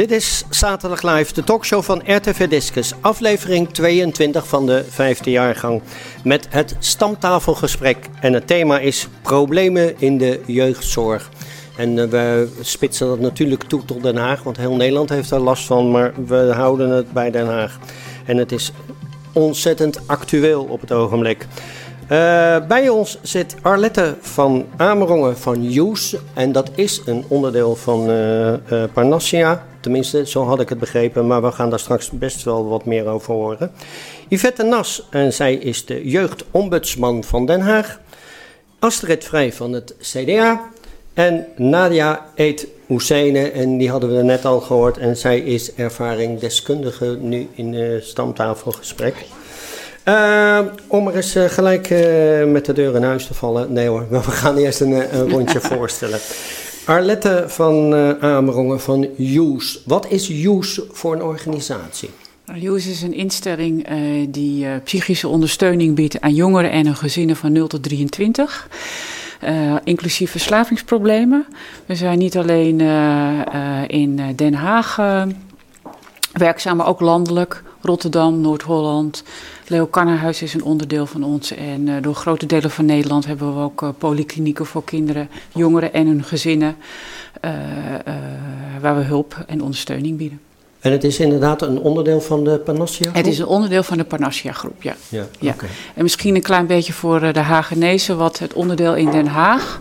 Dit is Zaterdag Live, de talkshow van RTV Discus, aflevering 22 van de vijfde jaargang. Met het stamtafelgesprek. En het thema is problemen in de jeugdzorg. En uh, we spitsen dat natuurlijk toe tot Den Haag, want heel Nederland heeft daar last van, maar we houden het bij Den Haag. En het is ontzettend actueel op het ogenblik. Uh, bij ons zit Arlette van Amerongen van Joes. En dat is een onderdeel van uh, uh, Parnassia. Tenminste, zo had ik het begrepen. Maar we gaan daar straks best wel wat meer over horen. Yvette Nas, en zij is de jeugdombudsman van Den Haag. Astrid Vrij van het CDA. En Nadia Eet Husseine, en die hadden we net al gehoord. En zij is ervaringdeskundige nu in het stamtafelgesprek. Uh, om er eens uh, gelijk uh, met de deur in huis te vallen. Nee hoor, maar we gaan eerst een, een rondje voorstellen. Arlette van Amerongen van Joes. Wat is Joes voor een organisatie? Joes is een instelling die psychische ondersteuning biedt aan jongeren en hun gezinnen van 0 tot 23. Uh, inclusief verslavingsproblemen. We zijn niet alleen uh, uh, in Den Haag werkzaam, maar ook landelijk. Rotterdam, Noord-Holland. Leo Kannenhuis is een onderdeel van ons. En door grote delen van Nederland hebben we ook polyklinieken voor kinderen, jongeren en hun gezinnen. waar we hulp en ondersteuning bieden. En het is inderdaad een onderdeel van de Panassia groep? Het is een onderdeel van de Panassia groep, ja. ja, ja. Okay. En misschien een klein beetje voor de Hagenezen, wat het onderdeel in Den Haag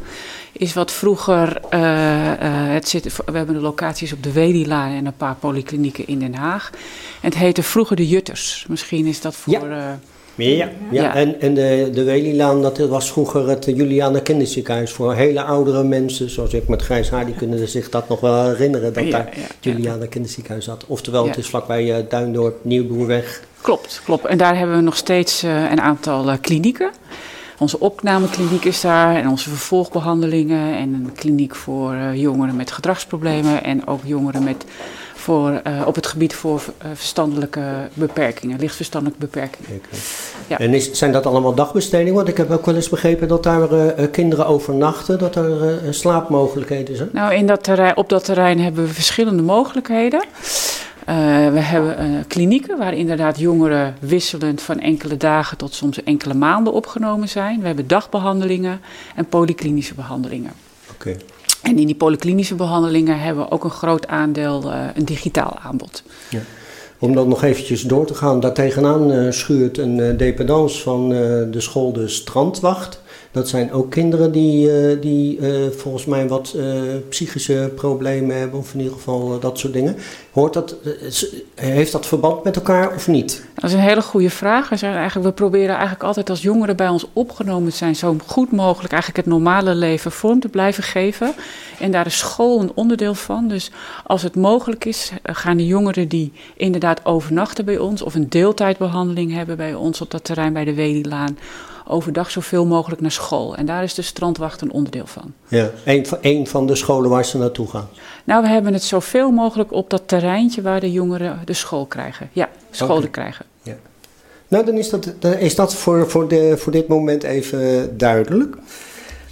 is wat vroeger, uh, uh, het zit, we hebben de locaties op de Wedilaan en een paar polyklinieken in Den Haag. En het heette vroeger de Jutters. Misschien is dat voor... Ja. Uh, ja, ja. ja. En, en de, de Welilaan, dat was vroeger het Juliana Kinderziekenhuis voor hele oudere mensen, zoals ik met grijs haar, die kunnen zich dat nog wel herinneren, dat ja, daar ja, Juliana Kinderziekenhuis zat. Oftewel, het is vlakbij Duindorp, Nieuwboerweg. Klopt, klopt. En daar hebben we nog steeds uh, een aantal uh, klinieken. Onze opnamekliniek is daar en onze vervolgbehandelingen en een kliniek voor jongeren met gedragsproblemen en ook jongeren met voor, uh, op het gebied voor uh, verstandelijke beperkingen, lichtverstandelijke beperkingen. Okay. Ja. En is, zijn dat allemaal dagbestedingen? Want ik heb ook wel eens begrepen dat daar uh, kinderen overnachten, dat er slaapmogelijkheden zijn. Nou, in dat terrein, op dat terrein hebben we verschillende mogelijkheden. We hebben klinieken waar inderdaad jongeren wisselend van enkele dagen tot soms enkele maanden opgenomen zijn. We hebben dagbehandelingen en polyklinische behandelingen. Oké. Okay. En in die polyklinische behandelingen hebben we ook een groot aandeel, uh, een digitaal aanbod. Ja. Om dan nog eventjes door te gaan, daar tegenaan uh, schuurt een dependance van de school de Strandwacht. Dat zijn ook kinderen die, uh, die uh, volgens mij wat uh, psychische problemen hebben, of in ieder geval dat soort dingen. Hoort dat, heeft dat verband met elkaar of niet? Dat is een hele goede vraag. We, zijn eigenlijk, we proberen eigenlijk altijd als jongeren bij ons opgenomen zijn, zo goed mogelijk eigenlijk het normale leven vorm te blijven geven. En daar is school een onderdeel van. Dus als het mogelijk is, gaan de jongeren die inderdaad overnachten bij ons of een deeltijdbehandeling hebben bij ons op dat terrein bij de Welilaan overdag zoveel mogelijk naar school. En daar is de strandwacht een onderdeel van. Ja, een van, een van de scholen waar ze naartoe gaan? Nou, we hebben het zoveel mogelijk op dat terreintje waar de jongeren de school krijgen. Ja, scholen okay. krijgen. Ja. Nou, dan is dat, is dat voor, voor, de, voor dit moment even duidelijk.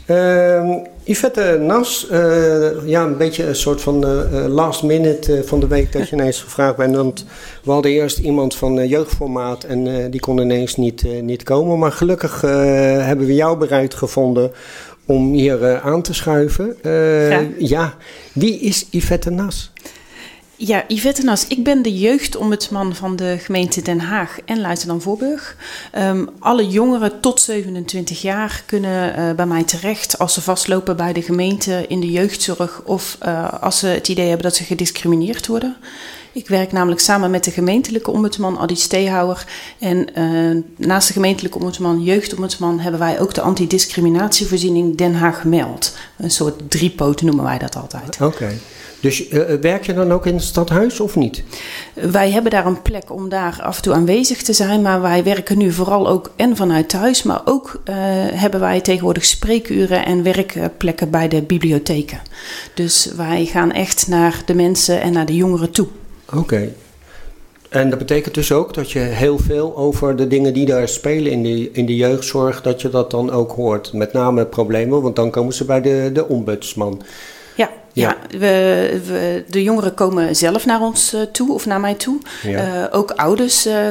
Uh, Yvette Nas, uh, ja, een beetje een soort van uh, last minute van de week dat je ineens gevraagd bent. Want we hadden eerst iemand van jeugdformaat en die kon ineens niet, niet komen. Maar gelukkig hebben we jou bereid gevonden om hier aan te schuiven. Ja. ja, wie is Yvette Nas? Ja, Yvette Nas, ik ben de jeugdombudsman van de gemeente Den Haag en Luitenant-Voorburg. Um, alle jongeren tot 27 jaar kunnen uh, bij mij terecht als ze vastlopen bij de gemeente in de jeugdzorg of uh, als ze het idee hebben dat ze gediscrimineerd worden. Ik werk namelijk samen met de gemeentelijke ombudsman Adi Steehouwer. En uh, naast de gemeentelijke ombudsman, jeugdombudsman, hebben wij ook de antidiscriminatievoorziening Den Haag gemeld. Een soort driepoot noemen wij dat altijd. Oké. Dus uh, werk je dan ook in het stadhuis of niet? Wij hebben daar een plek om daar af en toe aanwezig te zijn. Maar wij werken nu vooral ook en vanuit thuis. Maar ook uh, hebben wij tegenwoordig spreekuren en werkplekken bij de bibliotheken. Dus wij gaan echt naar de mensen en naar de jongeren toe. Oké. Okay. En dat betekent dus ook dat je heel veel over de dingen die daar spelen in de, in de jeugdzorg, dat je dat dan ook hoort. Met name problemen, want dan komen ze bij de, de ombudsman. Ja, Ja, we, we, de jongeren komen zelf naar ons uh, toe of naar mij toe. Ja. Uh, ook ouders uh,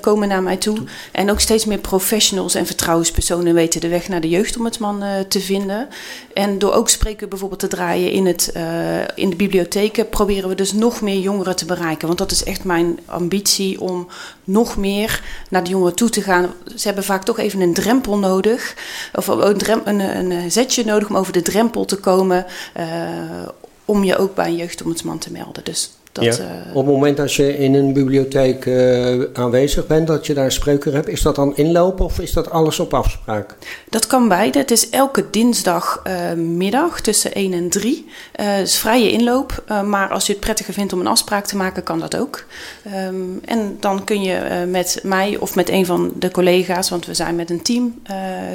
komen naar mij toe. En ook steeds meer professionals en vertrouwenspersonen weten de weg naar de jeugdombudsman te vinden. En door ook spreken bijvoorbeeld te draaien in, het, in de bibliotheken, proberen we dus nog meer jongeren te bereiken. Want dat is echt mijn ambitie om nog meer naar de jongeren toe te gaan. Ze hebben vaak toch even een drempel nodig, of een, een, een zetje nodig om over de drempel te komen om je ook bij een jeugdombudsman te melden. Dus dat, ja. uh, Op het moment dat je in een bibliotheek uh, aanwezig bent, dat je daar een spreker hebt, is dat dan inlopen of is dat alles op afspraak? Dat kan beide. Het is elke dinsdagmiddag uh, tussen 1 en 3. Het is vrije inloop, maar als je het prettiger vindt om een afspraak te maken, kan dat ook. Um, en dan kun je met mij of met een van de collega's, want we zijn met een team,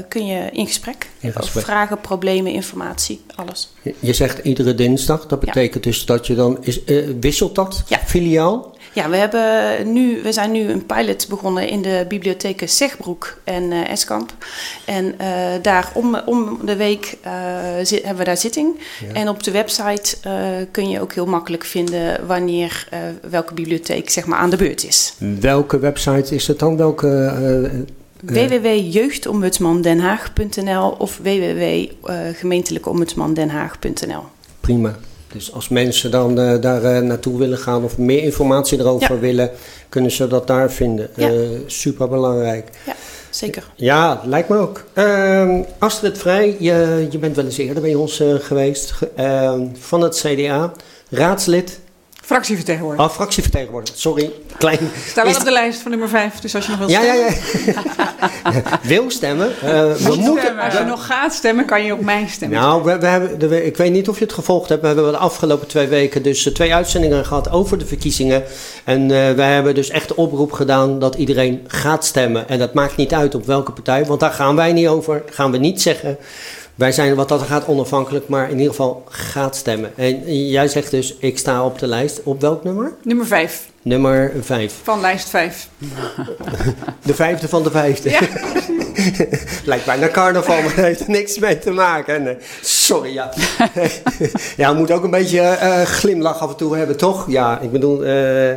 kun je in gesprek. In gesprek. Vragen, problemen, informatie, alles. Je, je zegt iedere dinsdag, dat betekent ja. dus dat je dan is, wisselt dat ja. filiaal? Ja, we, hebben nu, we zijn nu een pilot begonnen in de bibliotheken Zegbroek en uh, Eskamp. En uh, daar om, om de week uh, zit, hebben we daar zitting. Ja. En op de website kun je ook heel makkelijk vinden wanneer welke bibliotheek zeg maar, aan de beurt is. Welke website is het dan? Welke... www.jeugdombudsmandenhaag.nl of www.gemeentelijkeombudsmandenhaag.nl Prima. Dus als mensen dan uh, daar uh, naartoe willen gaan of meer informatie erover ja. willen, kunnen ze dat daar vinden. Ja. Uh, super belangrijk. Ja, zeker. Ja, lijkt me ook. Ehm, Astrid Vrij, je, je bent wel eens eerder bij ons geweest ehm, van het CDA, raadslid. Fractievertegenwoordiger. Oh, fractievertegenwoordiger. Sorry, klein. Staat wel op de lijst van nummer 5, dus als je nog wil ja, stemmen. Ja, ja, Wil stemmen. Uh, we moeten, stemmen. Als je nog gaat stemmen, kan je op mij stemmen. Nou, we, we hebben, de, ik weet niet of je het gevolgd hebt. We hebben de afgelopen twee weken dus uh, twee uitzendingen gehad over de verkiezingen. En uh, wij hebben dus echt de oproep gedaan dat iedereen gaat stemmen. En dat maakt niet uit op welke partij, want daar gaan wij niet over. gaan we niet zeggen. Wij zijn wat dat gaat onafhankelijk, maar in ieder geval gaat stemmen. En jij zegt dus, ik sta op de lijst. Op welk nummer? Nummer 5. Nummer 5. Van lijst 5. De vijfde van de vijfde. Ja. Lijkt bijna carnaval, maar heeft er niks mee te maken. Nee. Sorry, ja. ja, we moeten ook een beetje uh, glimlach af en toe hebben, toch? Ja, ik bedoel... Uh,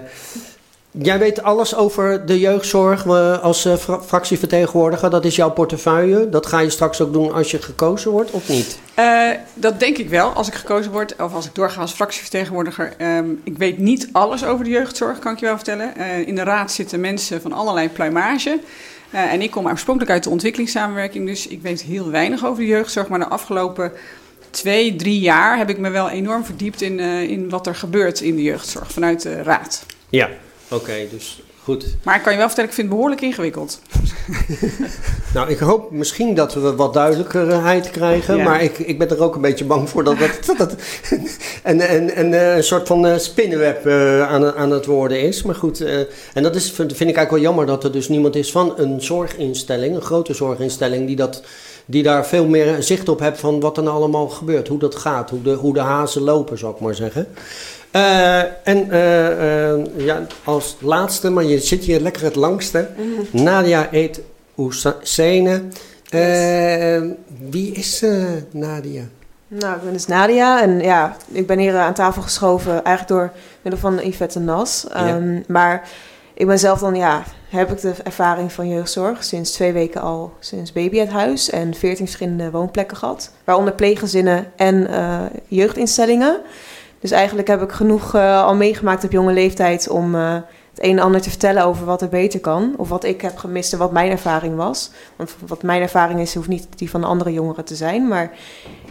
Jij weet alles over de jeugdzorg als uh, fra fractievertegenwoordiger. Dat is jouw portefeuille. Dat ga je straks ook doen als je gekozen wordt, of niet? Uh, dat denk ik wel, als ik gekozen word. Of als ik doorga als fractievertegenwoordiger. Um, ik weet niet alles over de jeugdzorg, kan ik je wel vertellen. Uh, in de raad zitten mensen van allerlei pluimage. en ik kom oorspronkelijk uit de ontwikkelingssamenwerking. Dus ik weet heel weinig over de jeugdzorg. Maar de afgelopen twee, drie jaar heb ik me wel enorm verdiept in, in wat er gebeurt in de jeugdzorg vanuit de raad. Ja. Oké, okay, dus goed. Maar ik kan je wel vertellen, ik vind het behoorlijk ingewikkeld. nou, ik hoop misschien dat we wat duidelijkerheid krijgen. Ja. Maar ik, ik ben er ook een beetje bang voor dat dat, dat, dat een, een, een, een, soort van spinnenweb uh, aan, aan het worden is. Maar goed, en dat is, vind ik eigenlijk wel jammer dat er dus niemand is van een zorginstelling, een grote zorginstelling, die dat die daar veel meer zicht op hebt van wat er nou allemaal gebeurt. Hoe dat gaat, hoe de, hoe de hazen lopen, zou ik maar zeggen. Uh, en uh, uh, ja, als laatste, maar je zit hier lekker het langste. Mm. Nadia Eet Oesene. Yes. Wie is Nadia? Nou, ik ben dus Nadia en ja, ik ben hier aan tafel geschoven eigenlijk door middel van Yvette Nas. Um, ja. Maar ik ben zelf dan, ja, heb ik de ervaring van jeugdzorg sinds twee weken al sinds baby het huis en veertien verschillende woonplekken gehad. Waaronder pleeggezinnen en jeugdinstellingen. Dus eigenlijk heb ik genoeg uh, al meegemaakt op jonge leeftijd om uh, het een en ander te vertellen over wat er beter kan. Of wat ik heb gemist en wat mijn ervaring was. Want wat mijn ervaring is, hoeft niet die van de andere jongeren te zijn. Maar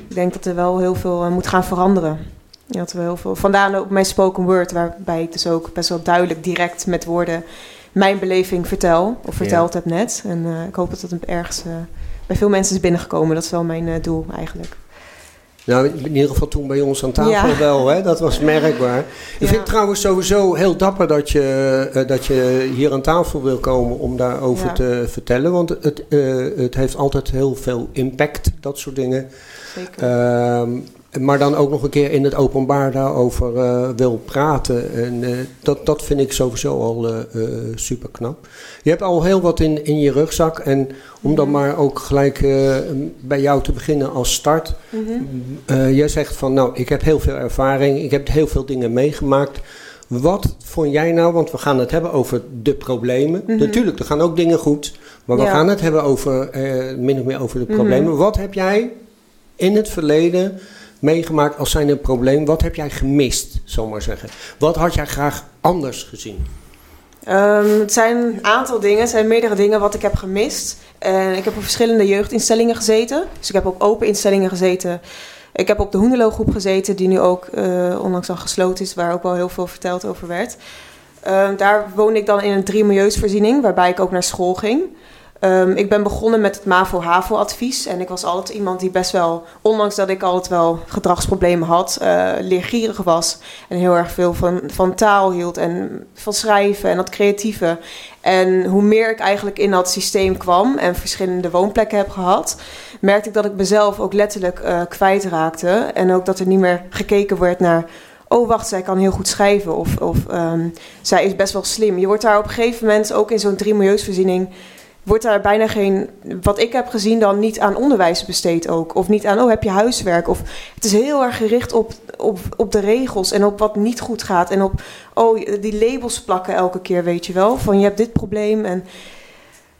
ik denk dat er wel heel veel uh, moet gaan veranderen. Ja, dat we heel veel, vandaar ook mijn spoken word, waarbij ik dus ook best wel duidelijk direct met woorden mijn beleving vertel. Of verteld ja. heb net. En ik hoop dat het ergens bij veel mensen is binnengekomen. Dat is wel mijn doel eigenlijk. Nou, in ieder geval toen bij ons aan tafel ja. wel, hè? dat was merkbaar. Ik ja. vind het trouwens sowieso heel dapper dat je, uh, dat je hier aan tafel wil komen om daarover ja. te vertellen. Want het, uh, het heeft altijd heel veel impact, dat soort dingen. Zeker. Uh, maar dan ook nog een keer in het openbaar daarover uh, wil praten. En uh, dat, dat vind ik sowieso al uh, super knap. Je hebt al heel wat in, in je rugzak. En om dan maar ook gelijk bij jou te beginnen als start. Mm jij zegt van nou, ik heb heel veel ervaring. Ik heb heel veel dingen meegemaakt. Wat vond jij nou, want we gaan het hebben over de problemen. Mhm. Natuurlijk, er gaan ook dingen goed. Maar we gaan het hebben over, min of meer over de problemen. Mhm. Wat heb jij in het verleden meegemaakt als zijn een probleem? Wat heb jij gemist, zomaar zeggen? Wat had jij graag anders gezien? Um, het zijn een aantal dingen, het zijn meerdere dingen wat ik heb gemist. En ik heb op verschillende jeugdinstellingen gezeten. Dus ik heb op open instellingen gezeten. Ik heb op de Hoenderloo gezeten, die nu ook uh, onlangs al gesloten is, waar ook wel heel veel verteld over werd. Uh, daar woonde ik dan in een drie milieusvoorziening, waarbij ik ook naar school ging. Um, ik ben begonnen met het MAVO-HAVO-advies. En ik was altijd iemand die best wel, ondanks dat ik altijd wel gedragsproblemen had, uh, leergierig was. En heel erg veel van, van taal hield en van schrijven en dat creatieve. En hoe meer ik eigenlijk in dat systeem kwam en verschillende woonplekken heb gehad, merkte ik dat ik mezelf ook letterlijk uh, kwijtraakte. En ook dat er niet meer gekeken werd naar oh wacht, zij kan heel goed schrijven of, of um, zij is best wel slim. Je wordt daar op een gegeven moment ook in zo'n drie milieusvoorziening wordt daar bijna geen, wat ik heb gezien, dan niet aan onderwijs besteed ook. Of niet aan, oh, heb je huiswerk? Of het is heel erg gericht op, op, op de regels en op wat niet goed gaat. En op, oh, die labels plakken elke keer, weet je wel. Van je hebt dit probleem en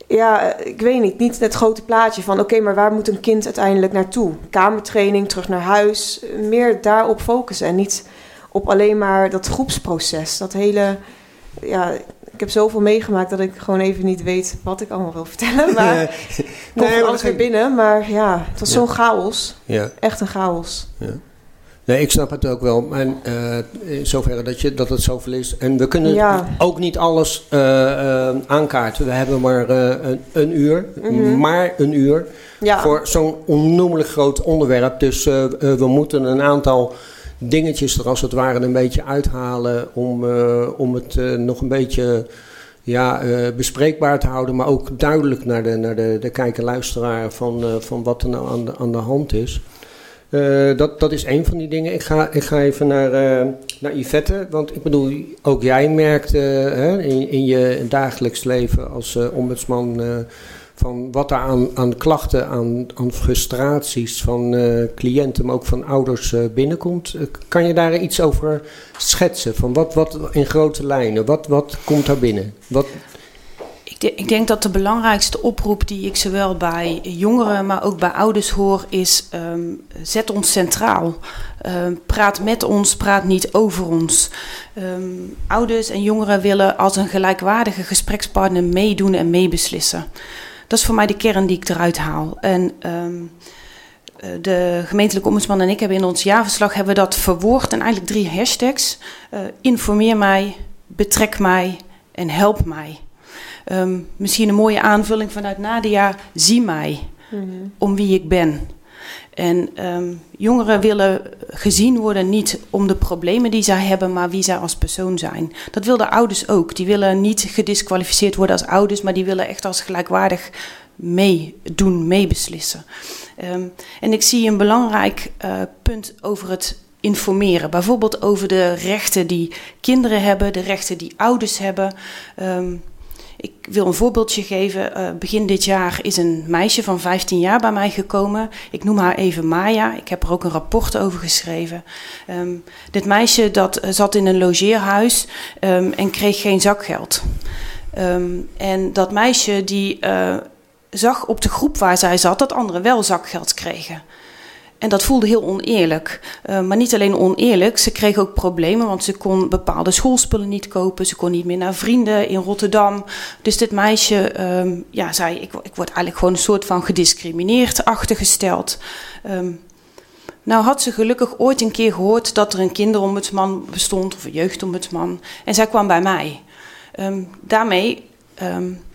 ja, ik weet niet, niet het grote plaatje van oké, maar waar moet een kind uiteindelijk naartoe? Kamertraining, terug naar huis, meer daarop focussen en niet op alleen maar dat groepsproces. Dat hele, ja, ik heb zoveel meegemaakt dat ik gewoon even niet weet wat ik allemaal wil vertellen. Maar nee, nee alles weer binnen. Maar ja, het was zo'n chaos. Ja. Echt een chaos. Ja. Nee, ik snap het ook wel. En uh, in zoverre dat, je, dat het zoveel is. En we kunnen ook niet alles uh, uh, aankaarten. We hebben maar een, een, uur. Mhm. Maar een uur. Ja. Voor zo'n onnoemelijk groot onderwerp. Dus we moeten een aantal dingetjes er als het ware een beetje uithalen om, uh, om het uh, nog een beetje ja, uh, bespreekbaar te houden, maar ook duidelijk naar de, naar de, de kijker-luisteraar van, van wat er nou aan de, aan de hand is. dat, dat is een van die dingen. Ik ga, ik ga even naar, naar Yvette, want ik bedoel, ook jij merkt hè, in, in je dagelijks leven als ombudsman van wat er aan, aan klachten, aan, aan frustraties van uh, cliënten, maar ook van ouders uh, binnenkomt. Uh, kan je daar iets over schetsen? Van wat, wat in grote lijnen, wat, wat komt daar binnen? Wat... Ik, ik, denk dat de belangrijkste oproep die ik zowel bij jongeren, maar ook bij ouders hoor, is um, zet ons centraal. Um, praat met ons, praat niet over ons. Um, ouders en jongeren willen als een gelijkwaardige gesprekspartner meedoen en meebeslissen. Dat is voor mij de kern die ik eruit haal. En um, de gemeentelijke ombudsman en ik hebben in ons jaarverslag hebben we dat verwoord en eigenlijk drie hashtags. Uh, informeer mij, betrek mij en help mij. Um, misschien een mooie aanvulling vanuit Nadia, zie mij mm -hmm. om wie ik ben. En um, jongeren willen gezien worden niet om de problemen die zij hebben, maar wie zij als persoon zijn. Dat willen ouders ook. Die willen niet gedisqualificeerd worden als ouders, maar die willen echt als gelijkwaardig meedoen, meebeslissen. Um, en ik zie een belangrijk uh, punt over het informeren. Bijvoorbeeld over de rechten die kinderen hebben, de rechten die ouders hebben. Um, ik wil een voorbeeldje geven. Uh, begin dit jaar is een meisje van 15 jaar bij mij gekomen. Ik noem haar even Maya. Ik heb er ook een rapport over geschreven. Um, dit meisje dat eh, zat in een logeerhuis um, en kreeg geen zakgeld. Um, en dat meisje die uh, zag op de groep waar zij zat dat anderen wel zakgeld kregen. En dat voelde heel oneerlijk. Uh, maar niet alleen oneerlijk, ze kreeg ook problemen, want ze kon bepaalde schoolspullen niet kopen. Ze kon niet meer naar vrienden in Rotterdam. Dus dit meisje um, ja, zei: ik, ik word eigenlijk gewoon een soort van gediscrimineerd achtergesteld. Um, nou had ze gelukkig ooit een keer gehoord dat er een kinderombudsman bestond, of een jeugdombudsman. En zij kwam bij mij. Um, daarmee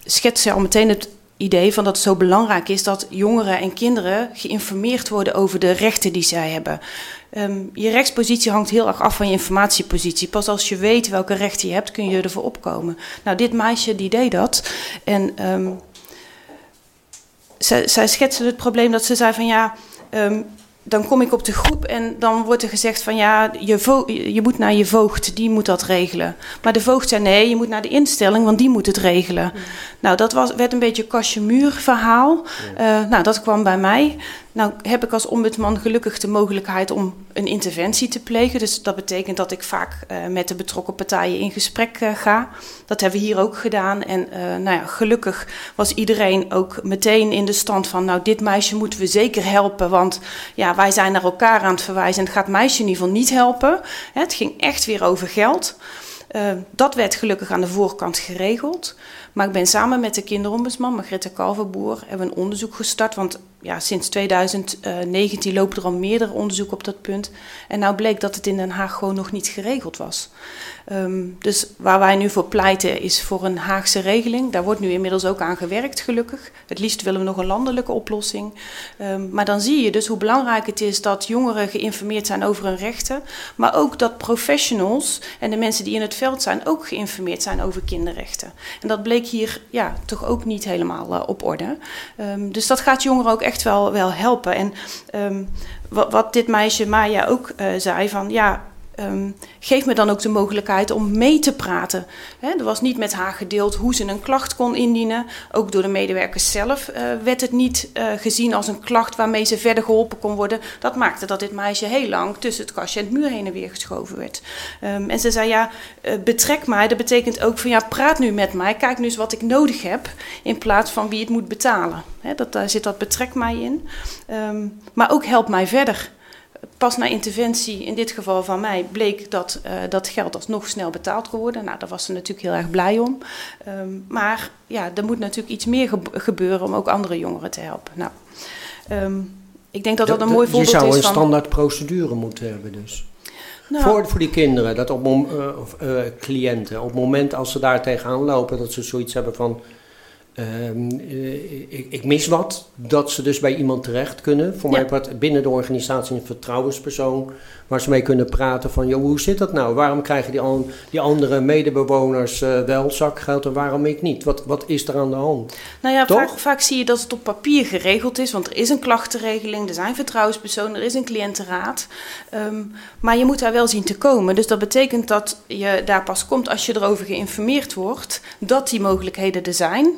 schetst ze al meteen het idee van dat het zo belangrijk is dat jongeren en kinderen geïnformeerd worden over de rechten die zij hebben. Um, je rechtspositie hangt heel erg af van je informatiepositie. Pas als je weet welke rechten je hebt, kun je ervoor opkomen. Nou, dit meisje die deed dat. En um, zij, zij schetste het probleem dat ze zei van ja. Um, dan kom ik op de groep en dan wordt er gezegd van ja, je, je moet naar je voogd, die moet dat regelen. Maar de voogd zei nee, je moet naar de instelling, want die moet het regelen. Nou, dat was, werd een beetje een kastje verhaal. Uh, nou, dat kwam bij mij. Nou heb ik als ombudsman gelukkig de mogelijkheid om een interventie te plegen. Dus dat betekent dat ik vaak uh, met de betrokken partijen in gesprek uh, ga. Dat hebben we hier ook gedaan. En uh, nou ja, gelukkig was iedereen ook meteen in de stand van... nou, dit meisje moeten we zeker helpen, want ja, wij zijn naar elkaar aan het verwijzen... en het gaat meisje in ieder geval niet helpen. Het ging echt weer over geld. dat werd gelukkig aan de voorkant geregeld. Maar ik ben samen met de kinderombudsman, Margrethe Kalverboer, hebben een onderzoek gestart. Want ja, sinds 2019 lopen er al meerdere onderzoeken op dat punt. En nou bleek dat het in Den Haag gewoon nog niet geregeld was. Um, dus waar wij nu voor pleiten is voor een Haagse regeling. Daar wordt nu inmiddels ook aan gewerkt, gelukkig. Het liefst willen we nog een landelijke oplossing. Um, maar dan zie je dus hoe belangrijk het is dat jongeren geïnformeerd zijn over hun rechten. Maar ook dat professionals en de mensen die in het veld zijn ook geïnformeerd zijn over kinderrechten. En dat bleek hier ja, toch ook niet helemaal uh, op orde. Um, dus dat gaat jongeren ook echt wel, wel helpen. En wat, wat, dit meisje Maya ook uh, zei van ja um, geef me dan ook de mogelijkheid om mee te praten. He, er was niet met haar gedeeld hoe ze een klacht kon indienen. Ook door de medewerkers zelf uh, werd het niet uh, gezien als een klacht waarmee ze verder geholpen kon worden. Dat maakte dat dit meisje heel lang tussen het kastje en het muur heen en weer geschoven werd. Um, en ze zei ja, uh, betrek mij. Dat betekent ook van ja, praat nu met mij. Kijk nu eens wat ik nodig heb in plaats van wie het moet betalen. Dat, daar zit dat betrek mij in. Um, maar ook help mij verder pas na interventie, in dit geval van mij, bleek dat uh, dat geld alsnog snel betaald kon worden. Nou, daar was ze natuurlijk heel erg blij om. Um, maar ja, er moet natuurlijk iets meer gebeuren om ook andere jongeren te helpen. Nou, um, ik denk dat dat een mooi voorbeeld is van... Je zou een standaard procedure moeten hebben dus. Nou, voor, voor die kinderen, dat op, uh, uh, cliënten, op het moment als ze daar tegenaan lopen, dat ze zoiets hebben van ik, ik, mis wat, dat ze dus bij iemand terecht kunnen. Voor ja. mij part binnen de organisatie een vertrouwenspersoon waar ze mee kunnen praten van, joh, hoe zit dat nou? Waarom krijgen die, an, die andere medebewoners uh, wel zakgeld en waarom ik niet? Wat, wat is er aan de hand? Nou ja, vaak, vaak, zie je dat het op papier geregeld is, want er is een klachtenregeling, er zijn vertrouwenspersonen, er is een cliëntenraad. Um, maar je moet daar wel zien te komen. Dus dat betekent dat je daar pas komt als je erover geïnformeerd wordt dat die mogelijkheden er zijn.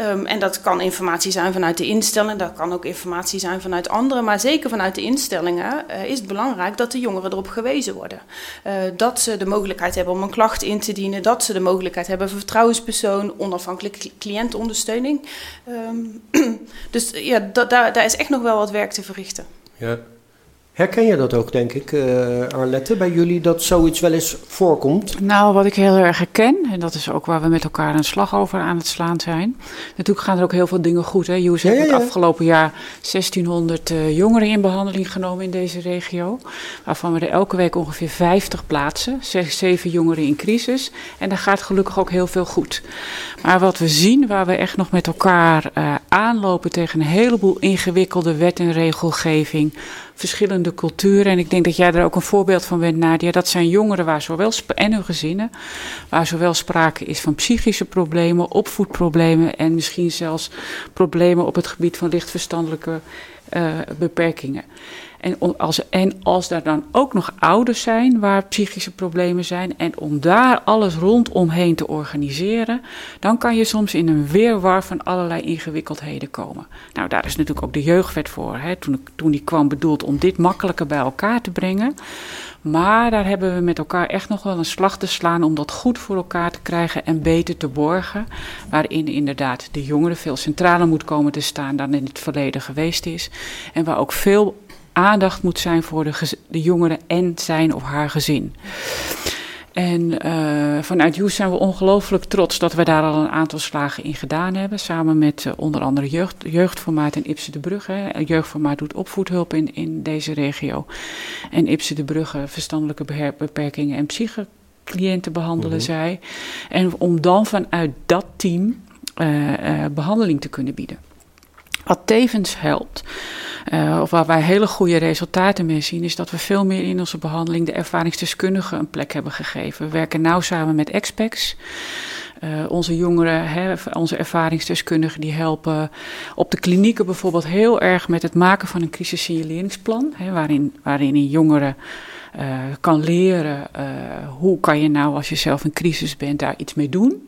Um, en dat kan informatie zijn vanuit de instellingen, dat kan ook informatie zijn vanuit anderen, maar zeker vanuit de instellingen uh, is het belangrijk dat de jongeren erop gewezen worden. Uh, dat ze de mogelijkheid hebben om een klacht in te dienen, dat ze de mogelijkheid hebben voor vertrouwenspersoon, onafhankelijke cliëntondersteuning. Um, dus ja, da daar, daar is echt nog wel wat werk te verrichten. Ja. Herken je dat ook, denk ik, uh, Arlette, bij jullie, dat zoiets wel eens voorkomt? Nou, wat ik heel erg herken, en dat is ook waar we met elkaar een slag over aan het slaan zijn. Natuurlijk gaan er ook heel veel dingen goed. Hè? Joes ja, heeft ja, ja. het afgelopen jaar 1600 uh, jongeren in behandeling genomen in deze regio. Waarvan we er elke week ongeveer 50 plaatsen. Zeven jongeren in crisis. En daar gaat gelukkig ook heel veel goed. Maar wat we zien, waar we echt nog met elkaar uh, aanlopen tegen een heleboel ingewikkelde wet en regelgeving verschillende culturen. En ik denk dat jij er ook een voorbeeld van bent, Nadia. Dat zijn jongeren waar zowel en hun gezinnen, waar zowel sprake is van psychische problemen, opvoedproblemen en misschien zelfs problemen op het gebied van lichtverstandelijke uh, beperkingen. En als, en als daar dan ook nog ouders zijn waar psychische problemen zijn, en om daar alles rondomheen te organiseren, dan kan je soms in een weerwar van allerlei ingewikkeldheden komen. Nou, daar is natuurlijk ook de jeugdwet voor. Hè, toen, toen die kwam bedoeld om dit makkelijker bij elkaar te brengen. Maar daar hebben we met elkaar echt nog wel een slag te slaan om dat goed voor elkaar te krijgen en beter te borgen. Waarin inderdaad de jongeren veel centraler moet komen te staan dan in het verleden geweest is. En waar ook veel aandacht moet zijn voor de, de jongeren en zijn of haar gezin. En uh, vanuit Joes zijn we ongelooflijk trots dat we daar al een aantal slagen in gedaan hebben. Samen met uh, onder andere jeugd, Jeugdformaat en Ipse de Brugge. Jeugdformaat doet opvoedhulp in, in deze regio. En Ipse de Brugge verstandelijke beperkingen en psychocliënten behandelen mm -hmm. zij. En om dan vanuit dat team uh, behandeling te kunnen bieden. Wat tevens helpt, uh, of waar wij hele goede resultaten mee zien, is dat we veel meer in onze behandeling de ervaringsdeskundigen een plek hebben gegeven. We werken nauw samen met experts. Uh, onze jongeren, hè, onze ervaringsdeskundigen, die helpen op de klinieken bijvoorbeeld heel erg met het maken van een crisissignaleringsplan. Waarin, waarin een jongere uh, kan leren hoe kan je nou als je zelf in crisis bent daar iets mee doen.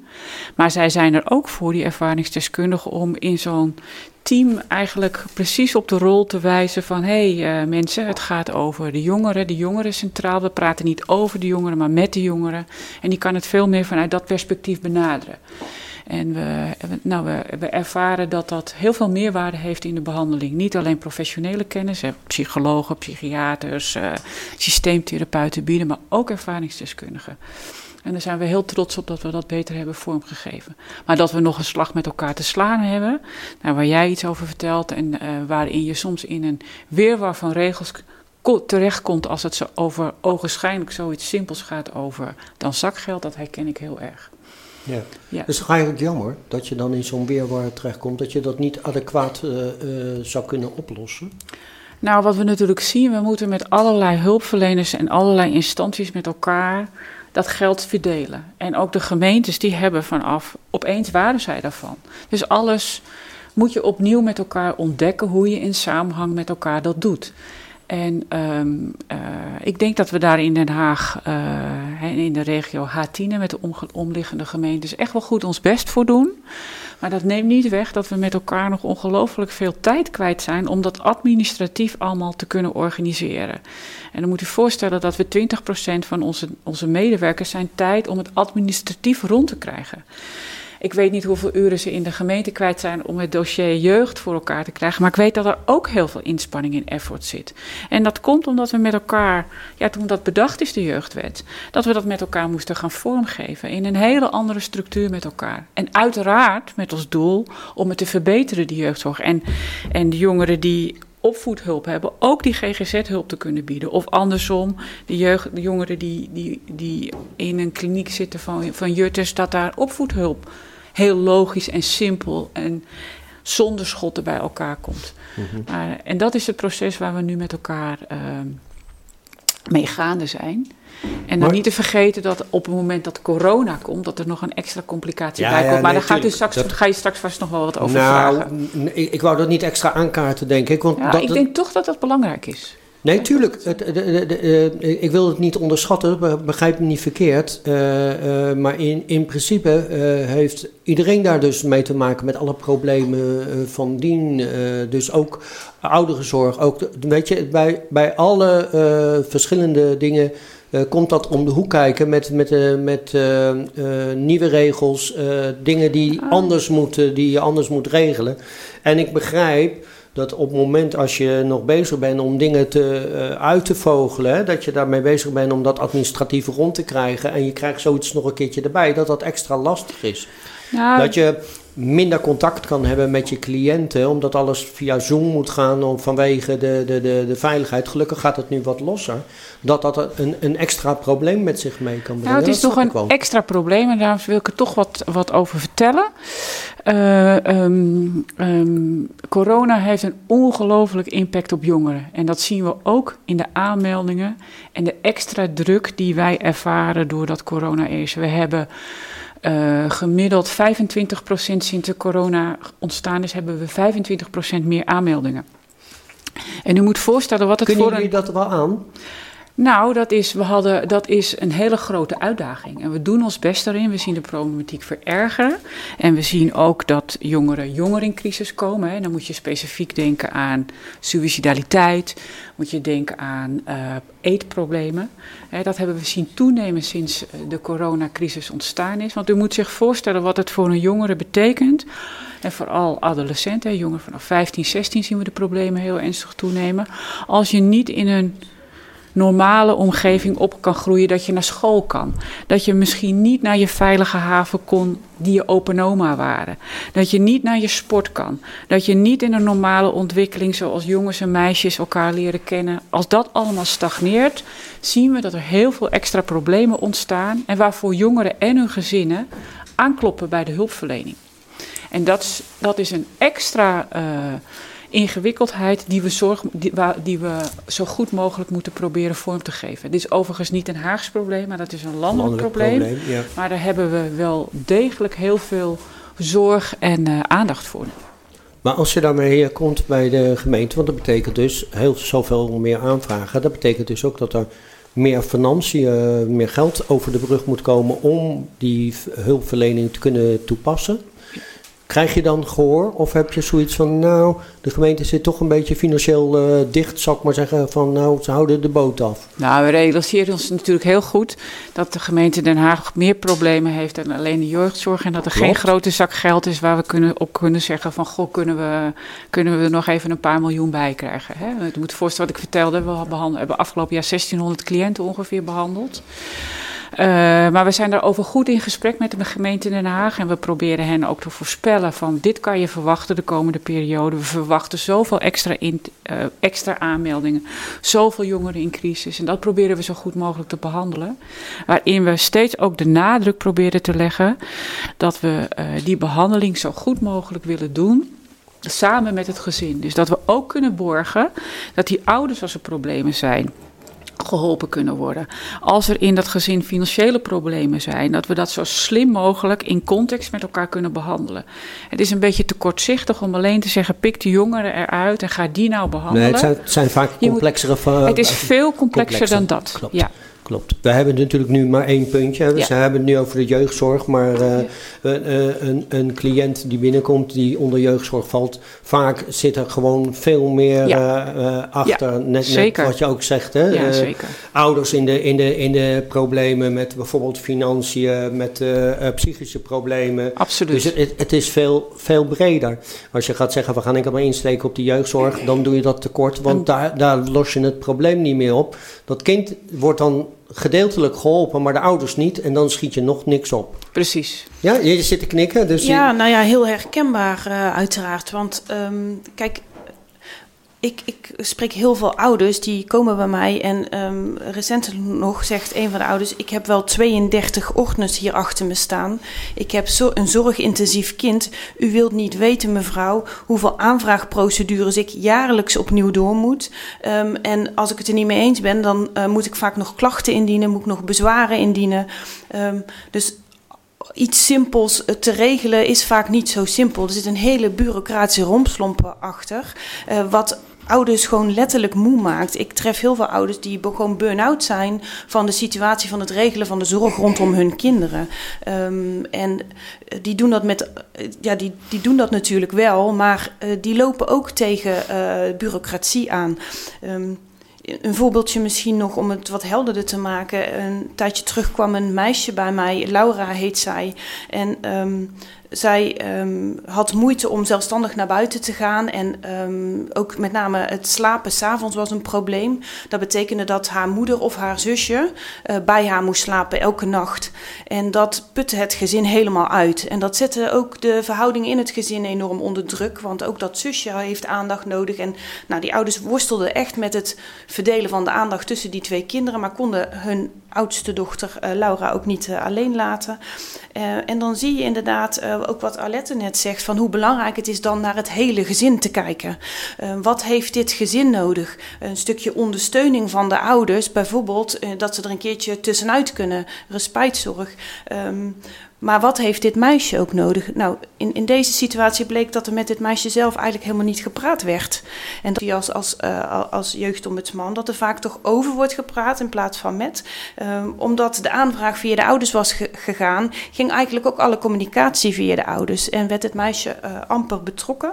Maar zij zijn er ook voor, die ervaringsdeskundigen, om in zo'n team eigenlijk precies op de rol te wijzen van hé hey, uh, mensen, het gaat over de jongeren, de jongeren centraal. We praten niet over de jongeren, maar met de jongeren. En die kan het veel meer vanuit dat perspectief benaderen. En we, nou, we, ervaren dat dat heel veel meerwaarde heeft in de behandeling. Niet alleen professionele kennis, psychologen, psychiaters, uh, systeemtherapeuten bieden, maar ook ervaringsdeskundigen. En daar zijn we heel trots op dat we dat beter hebben vormgegeven. Maar dat we nog een slag met elkaar te slaan hebben, nou, waar jij iets over vertelt en uh, waarin je soms in een weerwar van regels terechtkomt als het zo over ogenschijnlijk zoiets simpels gaat over dan zakgeld, dat herken ik heel erg. Ja. ja. Het is eigenlijk jammer dat je dan in zo'n weerwar terechtkomt, dat je dat niet adequaat uh, uh, zou kunnen oplossen? Nou, wat we natuurlijk zien, we moeten met allerlei hulpverleners en allerlei instanties met elkaar dat geld verdelen. En ook de gemeentes die hebben vanaf, opeens waren zij daarvan. Dus alles moet je opnieuw met elkaar ontdekken hoe je in samenhang met elkaar dat doet. En um, uh, ik denk dat we daar in Den Haag en in de regio H10 met de omliggende gemeentes echt wel goed ons best voor doen. Maar dat neemt niet weg dat we met elkaar nog ongelooflijk veel tijd kwijt zijn om dat administratief allemaal te kunnen organiseren. En dan moet u voorstellen dat we 20% van onze, onze medewerkers zijn tijd om het administratief rond te krijgen. Ik weet niet hoeveel uren ze in de gemeente kwijt zijn om het dossier jeugd voor elkaar te krijgen. Maar ik weet dat er ook heel veel inspanning in effort zit. En dat komt omdat we met elkaar, ja, toen dat bedacht is, de jeugdwet, dat we dat met elkaar moesten gaan vormgeven. In een hele andere structuur met elkaar. En uiteraard met als doel om het te verbeteren, die jeugdzorg. En, en de jongeren die opvoedhulp hebben, ook die GGZ-hulp te kunnen bieden. Of andersom, de, jeugd, de jongeren die, die, die in een kliniek zitten van, van Jutters, dat daar opvoedhulp heel logisch en simpel en zonder schotten bij elkaar komt. Mm en dat is het proces waar we nu met elkaar uh, mee gaande zijn. En dan niet te vergeten dat op het moment dat corona komt, dat er nog een extra complicatie bij komt. maar daar gaat u straks, ga je straks vast nog wel wat over nou, vragen. Ik, ik wou dat niet extra aankaarten, denk ik. Want ja, dat, ik denk toch dat dat belangrijk is. Nee, tuurlijk. Het, de, de, de, ik wil het niet onderschatten, begrijp me niet verkeerd. Uh, uh, maar in, in principe uh, heeft iedereen daar dus mee te maken met alle problemen van dien. dus ook ouderenzorg. Ook, weet je, bij, bij alle verschillende dingen komt dat om de hoek kijken met, met, met nieuwe regels. dingen die, ah. anders moeten, die je anders moet regelen. En ik begrijp dat op het moment als je nog bezig bent om dingen te, uh, uit te vogelen, hè, dat je daarmee bezig bent om dat administratief rond te krijgen en je krijgt zoiets nog een keertje erbij, dat dat extra lastig is. Nou, dat je minder contact kan hebben met je cliënten, omdat alles via Zoom moet gaan om, vanwege de, de, de, de veiligheid. Gelukkig gaat het nu wat losser. Dat dat een, een extra probleem met zich mee kan brengen. Nou, het is nog een extra probleem en daar wil ik er toch wat, wat over vertellen. Uh, um, um, corona heeft een ongelooflijk impact op jongeren. En dat zien we ook in de aanmeldingen en de extra druk die wij ervaren doordat corona is. We hebben uh, gemiddeld 25% sinds de corona ontstaan is, hebben we 25% meer aanmeldingen. En u moet voorstellen wat het Kunnen voor jullie dat wel aan? Nou, dat is, we hadden, dat is een hele grote uitdaging. En we doen ons best daarin. We zien de problematiek verergeren. En we zien ook dat jongeren jonger in crisis komen. En dan moet je specifiek denken aan suicidaliteit. Moet je denken aan uh, eetproblemen. dat hebben we zien toenemen sinds eh, de coronacrisis ontstaan is. Want u moet zich voorstellen wat het voor een jongere betekent. En vooral adolescenten, jongeren vanaf 15, 16 zien we de problemen heel ernstig toenemen. Als je niet in een normale omgeving op kan groeien, dat je naar school kan. Dat je misschien niet naar je veilige haven kon die je open oma waren. Dat je niet naar je sport kan. Dat je niet in een normale ontwikkeling zoals jongens en meisjes elkaar leren kennen. Als dat allemaal stagneert, zien we dat er heel veel extra problemen ontstaan en waarvoor jongeren en hun gezinnen aankloppen bij de hulpverlening. En dat is, dat is een extra uh, ingewikkeldheid die we, zorg, die, die, we zo goed mogelijk moeten proberen vorm te geven. Dit is overigens niet een Haags probleem, maar dat is een landelijk, probleem. Maar daar hebben we wel degelijk heel veel zorg en uh, aandacht voor. Maar als je daarmee komt bij de gemeente, want dat betekent dus heel zoveel meer aanvragen. Dat betekent dus ook dat er meer financiën, meer geld over de brug moet komen om die hulpverlening te kunnen toepassen. Krijg je dan gehoor of heb je zoiets van, nou, de gemeente zit toch een beetje financieel uh, dicht, zal ik maar zeggen, van nou, ze houden de boot af? Nou, we realiseren ons natuurlijk heel goed dat de gemeente Den Haag meer problemen heeft dan alleen de jeugdzorg en dat er geen grote zak geld is waar we kunnen, op kunnen zeggen van, goh, kunnen we, kunnen we er nog even een paar miljoen bij krijgen. Hè? Je moet voorstellen wat ik vertelde, we hebben afgelopen jaar 1600 cliënten ongeveer behandeld. Uh, maar we zijn daarover goed in gesprek met de gemeente Den Haag. En we proberen hen ook te voorspellen van dit kan je verwachten de komende periode. We verwachten zoveel extra, uh, extra aanmeldingen, zoveel jongeren in crisis. En dat proberen we zo goed mogelijk te behandelen. Waarin we steeds ook de nadruk proberen te leggen dat we uh, die behandeling zo goed mogelijk willen doen samen met het gezin. Dus dat we ook kunnen borgen dat die ouders als er problemen zijn geholpen kunnen worden. Als er in dat gezin financiële problemen zijn, dat we dat zo slim mogelijk in context met elkaar kunnen behandelen. Het is een beetje te kortzichtig om alleen te zeggen: pik de jongeren eruit en ga die nou behandelen. Nee, het zijn, het zijn vaak complexere. Moet, het is veel complexer, dan dat. Klopt. Ja. Klopt. We hebben natuurlijk nu maar één puntje. Ja. Ze hebben het nu over de jeugdzorg, maar uh, een, een, een, cliënt die binnenkomt die onder jeugdzorg valt, vaak zit er gewoon veel meer ja. uh, achter. Net, net, wat je ook zegt, hè? zeker. Ouders in de, in, de, in de problemen met bijvoorbeeld financiën, met psychische problemen. Absoluut. Dus het, het, is veel, veel breder. Als je gaat zeggen, we gaan enkel maar insteken op die jeugdzorg, dan doe je dat tekort, want daar, daar los je het probleem niet meer op. Dat kind wordt dan gedeeltelijk geholpen, maar de ouders niet. En dan schiet je nog niks op. Precies. Ja, je zit te knikken. Dus ja, nou ja, heel herkenbaar uh, uiteraard. Want um, kijk, ik, ik, spreek heel veel ouders die komen bij mij. En um, recentelijk nog zegt een van de ouders: Ik heb wel 32 ordners hier achter me staan. Ik heb zo een zorgintensief kind. U wilt niet weten, mevrouw, hoeveel aanvraagprocedures ik jaarlijks opnieuw door moet. Um, en als ik het er niet mee eens ben, dan uh, moet ik vaak nog klachten indienen, moet ik nog bezwaren indienen. Um, dus iets simpels te regelen is vaak niet zo simpel. Er zit een hele bureaucratische rompslompen achter. Uh, wat ouders gewoon letterlijk moe maakt. Ik tref heel veel ouders die gewoon burn-out zijn van de situatie van het regelen van de zorg rondom hun kinderen. Um, en die doen dat met, ja, die, die doen dat natuurlijk wel, maar uh, die lopen ook tegen bureaucratie aan. Um, een voorbeeldje misschien nog om het wat helderder te maken. Een tijdje terug kwam een meisje bij mij, Laura heet zij. En um, zij um, had moeite om zelfstandig naar buiten te gaan. En um, ook met name het slapen s'avonds was een probleem. Dat betekende dat haar moeder of haar zusje uh, bij haar moest slapen elke nacht. En dat putte het gezin helemaal uit. En dat zette ook de verhouding in het gezin enorm onder druk. Want ook dat zusje heeft aandacht nodig. En nou, die ouders worstelden echt met het verdelen van de aandacht tussen die twee kinderen. Maar konden hun oudste dochter uh, Laura ook niet uh, alleen laten. En dan zie je inderdaad ook wat Arlette net zegt: van hoe belangrijk het is dan naar het hele gezin te kijken. wat heeft dit gezin nodig? Een stukje ondersteuning van de ouders, bijvoorbeeld dat ze er een keertje tussenuit kunnen, respijtzorg. Um, maar wat heeft dit meisje ook nodig? Nou, in, in deze situatie bleek dat er met dit meisje zelf eigenlijk helemaal niet gepraat werd. En dat hij als, als, uh, als jeugdombudsman, dat er vaak toch over wordt gepraat in plaats van met. Um, omdat de aanvraag via de ouders was ge gegaan, ging eigenlijk ook alle communicatie via de ouders. En werd het meisje uh, amper betrokken.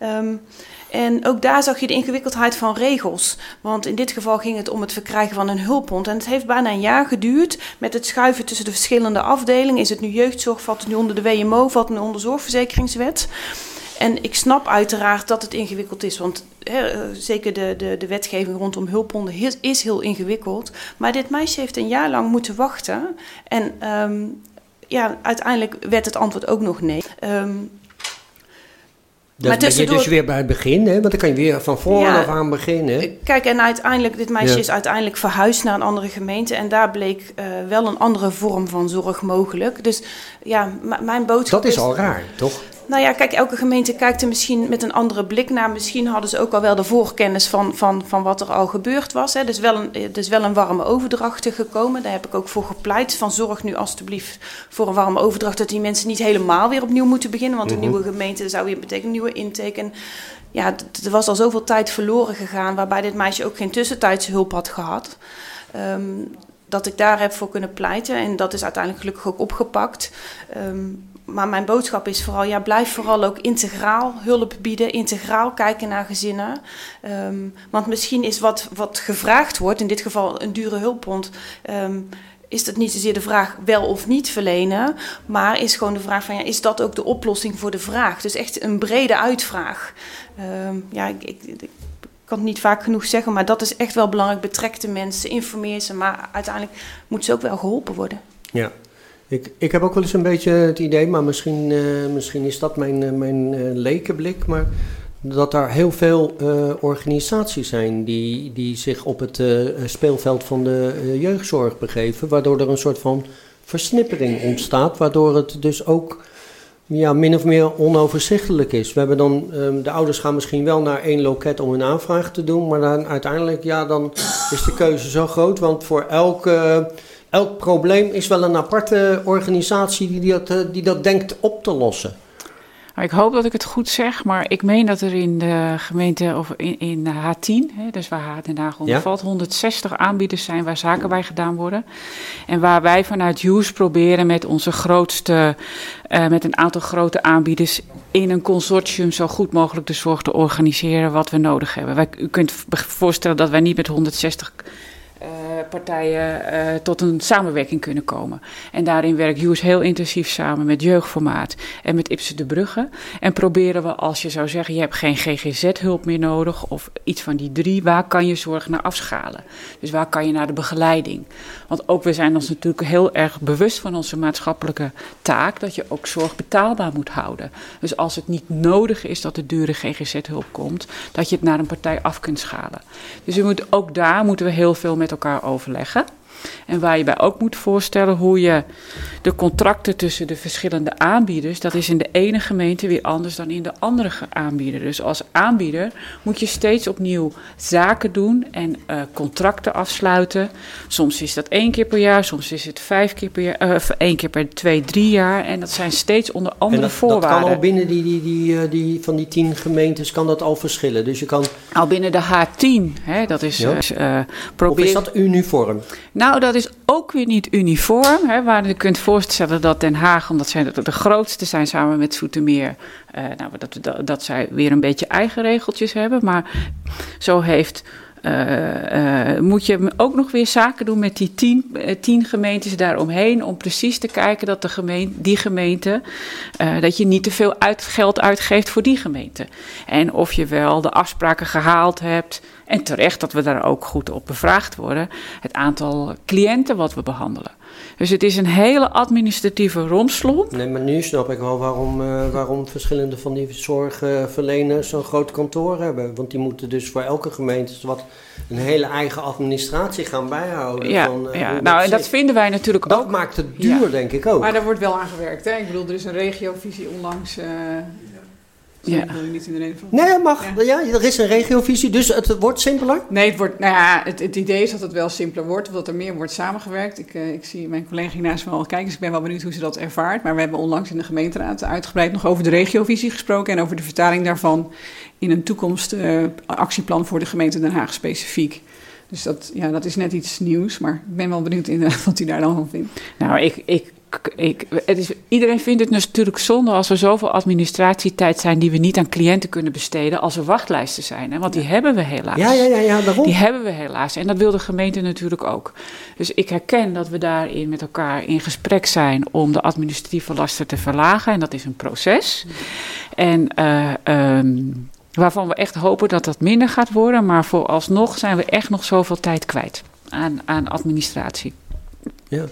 Um, en ook daar zag je de ingewikkeldheid van regels. Want in dit geval ging het om het verkrijgen van een hulphond. En het heeft bijna een jaar geduurd met het schuiven tussen de verschillende afdelingen. Is het nu jeugdzorg, valt het nu onder de WMO, valt het nu onder zorgverzekeringswet? En ik snap uiteraard dat het ingewikkeld is, want hè, zeker de, de, de wetgeving rondom hulphonden is, is, heel ingewikkeld. Maar dit meisje heeft een jaar lang moeten wachten. En um, ja, uiteindelijk werd het antwoord ook nog nee. Um, maar ben je dus weer bij het begin, hè? want dan kan je weer van voren af aan beginnen. Kijk, en uiteindelijk, dit meisje ja. is uiteindelijk verhuisd naar een andere gemeente. En daar bleek uh, wel een andere vorm van zorg mogelijk. Dus ja, mijn boodschap Dat is, is al raar, toch? Nou ja, kijk, elke gemeente kijkt er misschien met een andere blik naar. Misschien hadden ze ook al wel de voorkennis van, van, van wat er al gebeurd was. Hè. Er, is wel een, er is wel een warme overdracht gekomen. Daar heb ik ook voor gepleit. Van zorg nu alstublieft voor een warme overdracht. Dat die mensen niet helemaal weer opnieuw moeten beginnen. Want een mhm. nieuwe gemeente zou weer betekenen nieuwe intake. ja, er was al zoveel tijd verloren gegaan. Waarbij dit meisje ook geen tussentijdse hulp had gehad. Ehm, dat ik daar heb voor kunnen pleiten. En dat is uiteindelijk gelukkig ook opgepakt. Ehm, maar mijn boodschap is vooral, ja, blijf vooral ook integraal hulp bieden, integraal kijken naar gezinnen. Ehm, want misschien is wat, wat gevraagd wordt, in dit geval een dure hulphond, um, is het niet zozeer de vraag wel of niet verlenen, maar is gewoon de vraag van, ja, is dat ook de oplossing voor de vraag? Dus echt een brede uitvraag. Um, ja, ik, ik, ik kan het niet vaak genoeg zeggen, maar dat is echt wel belangrijk. Betrek de mensen, informeer ze, maar uiteindelijk moeten ze ook wel geholpen worden. Ja, ik, ik heb ook wel eens een beetje het idee, maar misschien, uh, misschien is dat mijn, uh, mijn uh, lekenblik, maar dat er heel veel organisaties zijn die, die zich op het speelveld van de jeugdzorg begeven, waardoor er een soort van versnippering ontstaat, waardoor het dus ook ja, min of meer onoverzichtelijk is. We hebben dan, um, de ouders gaan misschien wel naar één loket om hun aanvraag te doen, maar dan uiteindelijk, ja, dan is de keuze zo groot, want voor elke elk probleem is wel een aparte organisatie die dat, eh, die dat denkt op te lossen. Ik hoop dat ik het goed zeg, maar ik meen dat er in de gemeente, of in, in H10, hè, dus waar Den Haag onder valt, 160 aanbieders zijn waar zaken bij gedaan worden. En waar wij vanuit Hughes proberen met onze grootste, uh, met een aantal grote aanbieders in een consortium zo goed mogelijk de zorg te organiseren wat we nodig hebben. Wij, u kunt voorstellen dat wij niet met 160 eh, partijen uh, tot een samenwerking kunnen komen. En daarin werkt Hughes heel intensief samen met Jeugdformaat en met Ipsen de Brugge. En proberen we, als je zou zeggen, je hebt geen GGZ-hulp meer nodig of iets van die drie, waar kan je zorg naar afschalen? Dus waar kan je naar de begeleiding? Want ook we zijn ons natuurlijk heel erg bewust van onze maatschappelijke taak, dat je ook zorg betaalbaar moet houden. Dus als het niet nodig is dat er dure GGZ-hulp komt, dat je het naar een partij af kunt schalen. Dus we moeten, ook daar moeten we heel veel met elkaar overleggen. En waar je bij ook moet voorstellen hoe je de contracten tussen de verschillende aanbieders, dat is in de ene gemeente weer anders dan in de andere aanbieder. Dus als aanbieder moet je steeds opnieuw zaken doen en uh, contracten afsluiten. Soms is dat één keer per jaar, soms is het vijf keer per jaar, uh, één keer per twee, drie jaar. En dat zijn steeds onder andere dat, voorwaarden. Dat kan al binnen die, die, die, uh, die, van die tien gemeentes kan dat al verschillen. Dus je kan... Al binnen de H10, hè, dat is... Ja. probeer... Of is dat uniform? Nou, dat is ook weer niet uniform. Hè, waar je kunt voorstellen dat Den Haag, omdat zij de, de grootste zijn samen met Zoetermeer, uh, nou, dat, dat zij weer een beetje eigen regeltjes hebben. Maar zo heeft uh, moet je ook nog weer zaken doen met die tien, uh, tien gemeentes daaromheen. Om precies te kijken dat de gemeente, die gemeente. dat je niet te veel uit, geld uitgeeft voor die gemeente. En of je wel de afspraken gehaald hebt. En terecht dat we daar ook goed op bevraagd worden. Het aantal cliënten wat we behandelen. Dus het is een hele administratieve romslomp. Nee, maar nu snap ik wel waarom, uh, waarom verschillende van die zorgverleners zo'n groot kantoor hebben. Want die moeten dus voor elke gemeente wat een hele eigen administratie gaan bijhouden. Ja, van, uh, ja. nou en dat vinden wij natuurlijk dat ook. Dat maakt het duur, ja. denk ik ook. Maar daar wordt wel aan gewerkt. Hè? Ik bedoel, er is een regiovisie onlangs. Uh, ja. niet in de reden van. Nee, mag. Ja. ja. er is een regiovisie, dus het wordt simpeler? Nee, het, wordt, nou ja, het, het idee is dat het wel simpeler wordt, of dat er meer wordt samengewerkt. Ik, uh, ik zie mijn collega hiernaast wel kijken, dus ik ben wel benieuwd hoe ze dat ervaart. Maar we hebben onlangs in de gemeenteraad uitgebreid nog over de regiovisie gesproken en over de vertaling daarvan in een toekomst uh, actieplan voor de gemeente Den Haag specifiek. Dus dat, ja, dat is net iets nieuws, maar ik ben wel benieuwd inderdaad wat u daar dan van vindt. Nou, ik, ik ik, het is, iedereen vindt het natuurlijk zonde als er zoveel administratietijd zijn die we niet aan cliënten kunnen besteden als er wachtlijsten zijn. Hè? Want die hebben we helaas. Ja, ja, ja, ja, waarom? Die hebben we helaas. En dat wil de gemeente natuurlijk ook. Dus ik herken dat we daarin met elkaar in gesprek zijn om de administratieve lasten te verlagen. En dat is een proces. En uh, um, waarvan we echt hopen dat dat minder gaat worden. Maar vooralsnog zijn we echt nog zoveel tijd kwijt aan, aan administratie. Ja.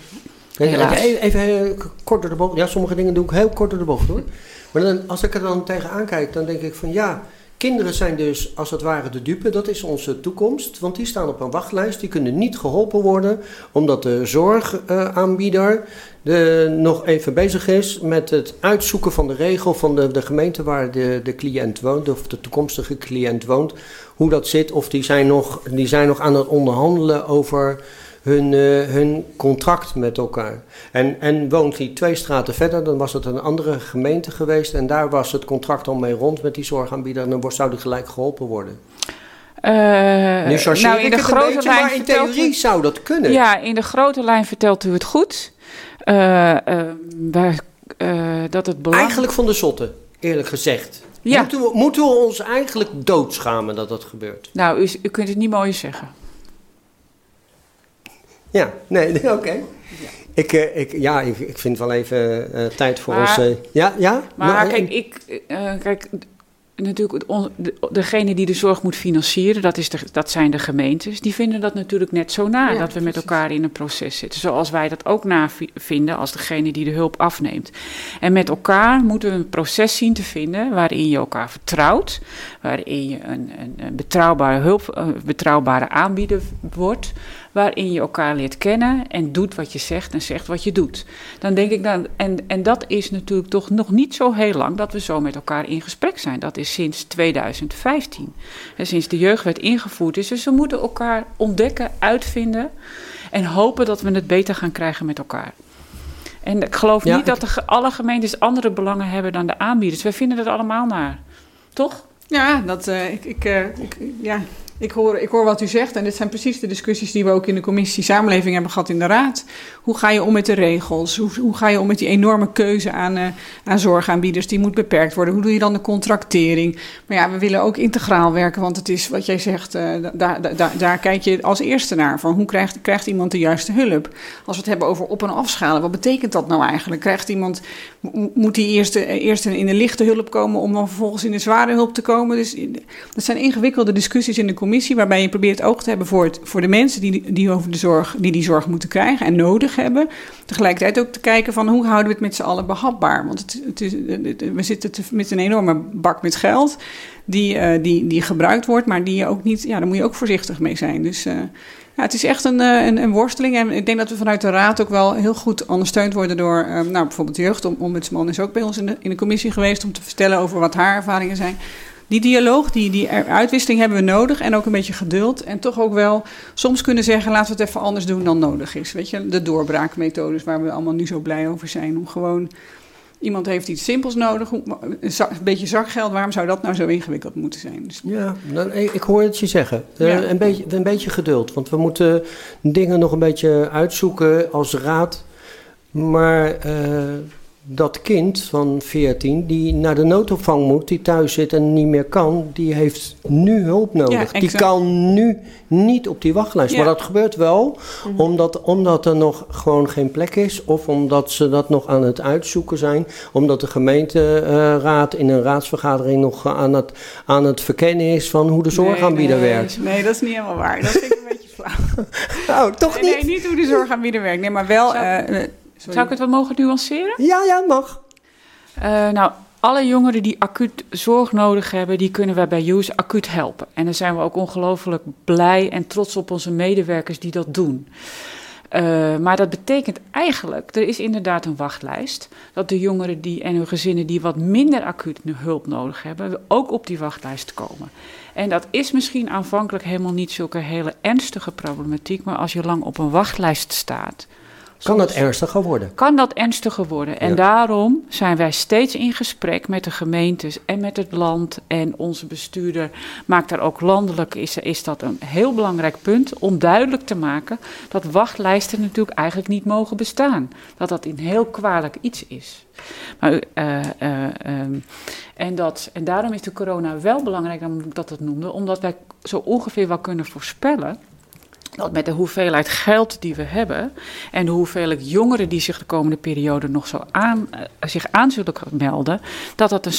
Helaas. Even, even kort door de bocht. Ja, sommige dingen doe ik heel kort door de bocht hoor. Maar dan, als ik er dan tegenaan kijk, dan denk ik van ja, kinderen zijn dus als het ware de dupe. Dat is onze toekomst. Want die staan op een wachtlijst. Die kunnen niet geholpen worden. Omdat de zorgaanbieder de, nog even bezig is met het uitzoeken van de regel van de, de gemeente waar de, de cliënt woont. Of de toekomstige cliënt woont. Hoe dat zit. Of die zijn nog, die zijn nog aan het onderhandelen over hun, uh, hun contract met elkaar. En, en woont hij twee straten verder, dan was het een andere gemeente geweest. En daar was het contract al mee rond met die zorgaanbieder. En dan zou die gelijk geholpen worden. Uh, nu nou, in de grote beetje, lijn maar in theorie u, zou dat kunnen. Ja, in de grote lijn vertelt u het goed. Uh, waar, dat het belang... Eigenlijk van de zotte, eerlijk gezegd. Ja. Moeten, we, moeten we ons eigenlijk doodschamen dat dat gebeurt? Nou, u, u kunt het niet mooier zeggen. Ja, nee, oké. Okay. Ja. Ik, uh, ik, ja, ik, ik vind wel even uh, tijd voor maar, ons. Uh, ja, ja? Maar kijk, ik, kijk, natuurlijk, de, degene die de zorg moet financieren, dat, is de, dat zijn de gemeentes. Die vinden dat natuurlijk net zo na, ja, dat we met elkaar in een proces zitten. Zoals wij dat ook na vinden als degene die de hulp afneemt. En met elkaar moeten we een proces zien te vinden waarin je elkaar vertrouwt. Waarin je een, een, een betrouwbare hulp, betrouwbare aanbieder wordt waarin je elkaar leert kennen en doet wat je zegt en zegt wat je doet. Dan denk ik dan, en, en dat is natuurlijk toch nog niet zo heel lang dat we zo met elkaar in gesprek zijn. Dat is sinds 2015. En sinds de jeugdwet ingevoerd is. Dus we moeten elkaar ontdekken, uitvinden en hopen dat we het beter gaan krijgen met elkaar. En ik geloof niet dat de, alle gemeentes andere belangen hebben dan de aanbieders. We vinden het allemaal naar. Toch? Ja, dat, uh, ik, ik, uh, ik, ja, ik hoor, ik hoor wat u zegt en dit zijn precies de discussies die we ook in de commissie Samenleving hebben gehad in de Raad. Hoe ga je om met de regels? Hoe, hoe ga je om met die enorme keuze aan, uh, aan zorgaanbieders die moet beperkt worden? Hoe doe je dan de contractering? Maar ja, we willen ook integraal werken, want het is wat jij zegt, uh, daar, daar, kijk je als eerste naar. Van hoe krijgt, krijgt iemand de juiste hulp? Als we het hebben over op- en afschalen, wat betekent dat nou eigenlijk? Krijgt iemand, moet die eerst, eerst in de lichte hulp komen om dan vervolgens in de zware hulp te komen? Dus dat zijn ingewikkelde discussies in de commissie commissie waarbij je probeert oog te hebben voor, het, voor de mensen die, die, over de zorg, die die zorg moeten krijgen en nodig hebben. Tegelijkertijd ook te kijken van hoe houden we het met z'n allen behapbaar. Want het, het is, we zitten met een enorme bak met geld die, uh, die, die gebruikt wordt, maar die je ook niet, ja, daar moet je ook voorzichtig mee zijn. Dus uh, ja, het is echt een, uh, een, een, worsteling. En ik denk dat we vanuit de Raad ook wel heel goed ondersteund worden door, nou, bijvoorbeeld de jeugdombudsman is ook bij ons in de, in de commissie geweest om te vertellen over wat haar ervaringen zijn die dialoog, die, die uitwisseling hebben we nodig. En ook een beetje geduld. En toch ook wel soms kunnen zeggen: laten we het even anders doen dan nodig is. Weet je, de doorbraakmethodes waar we allemaal nu zo blij over zijn. Om gewoon. Iemand heeft iets simpels nodig, een beetje zakgeld. Waarom zou dat nou zo ingewikkeld moeten zijn? Dus... Ja, dan, ik hoor het je zeggen. Eh, een, beetje, een beetje geduld. Want we moeten dingen nog een beetje uitzoeken als raad. Maar uh, dat kind van 14 die naar de noodopvang moet, die thuis zit en niet meer kan, die heeft nu hulp nodig. Ja, die kan nu niet op die wachtlijst. Ja. Maar dat gebeurt wel mhm. omdat, omdat er nog gewoon geen plek is, of omdat ze dat nog aan het uitzoeken zijn, omdat de gemeenteraad in een raadsvergadering nog aan het, aan het verkennen is van hoe de zorgaanbieder nee, nee, werkt. Nee, dat is niet helemaal waar. Dat vind ik een beetje flauw. Oh, toch nee, niet? Nee, niet hoe de zorgaanbieder werkt. Nee, maar wel. Sorry. Zou ik het wat mogen nuanceren? Ja, ja, mag. Uh, nou, alle jongeren die acuut zorg nodig hebben, die kunnen wij bij Use acuut helpen. En daar zijn we ook ongelooflijk blij en trots op onze medewerkers die dat doen. Uh, maar dat betekent eigenlijk, er is inderdaad een wachtlijst, dat de jongeren die en hun gezinnen die wat minder acuut hulp nodig hebben, ook op die wachtlijst komen. En dat is misschien aanvankelijk helemaal niet zulke hele ernstige problematiek, maar als je lang op een wachtlijst staat, kan dat ernstiger worden? Kan dat ernstiger worden. En ja. daarom zijn wij steeds in gesprek met de gemeentes en met het land. En onze bestuurder maakt daar ook landelijk, is, is dat een heel belangrijk punt. Om duidelijk te maken dat wachtlijsten natuurlijk eigenlijk niet mogen bestaan. Dat dat een heel kwalijk iets is. Maar, uh, uh, um, en, dat, en daarom is de corona wel belangrijk, dan moet ik dat het noemde. Omdat wij zo ongeveer wel kunnen voorspellen dat met de hoeveelheid geld die we hebben en de hoeveelheid jongeren die zich de komende periode nog zo aan, uh, zich aan zullen melden, dat dat een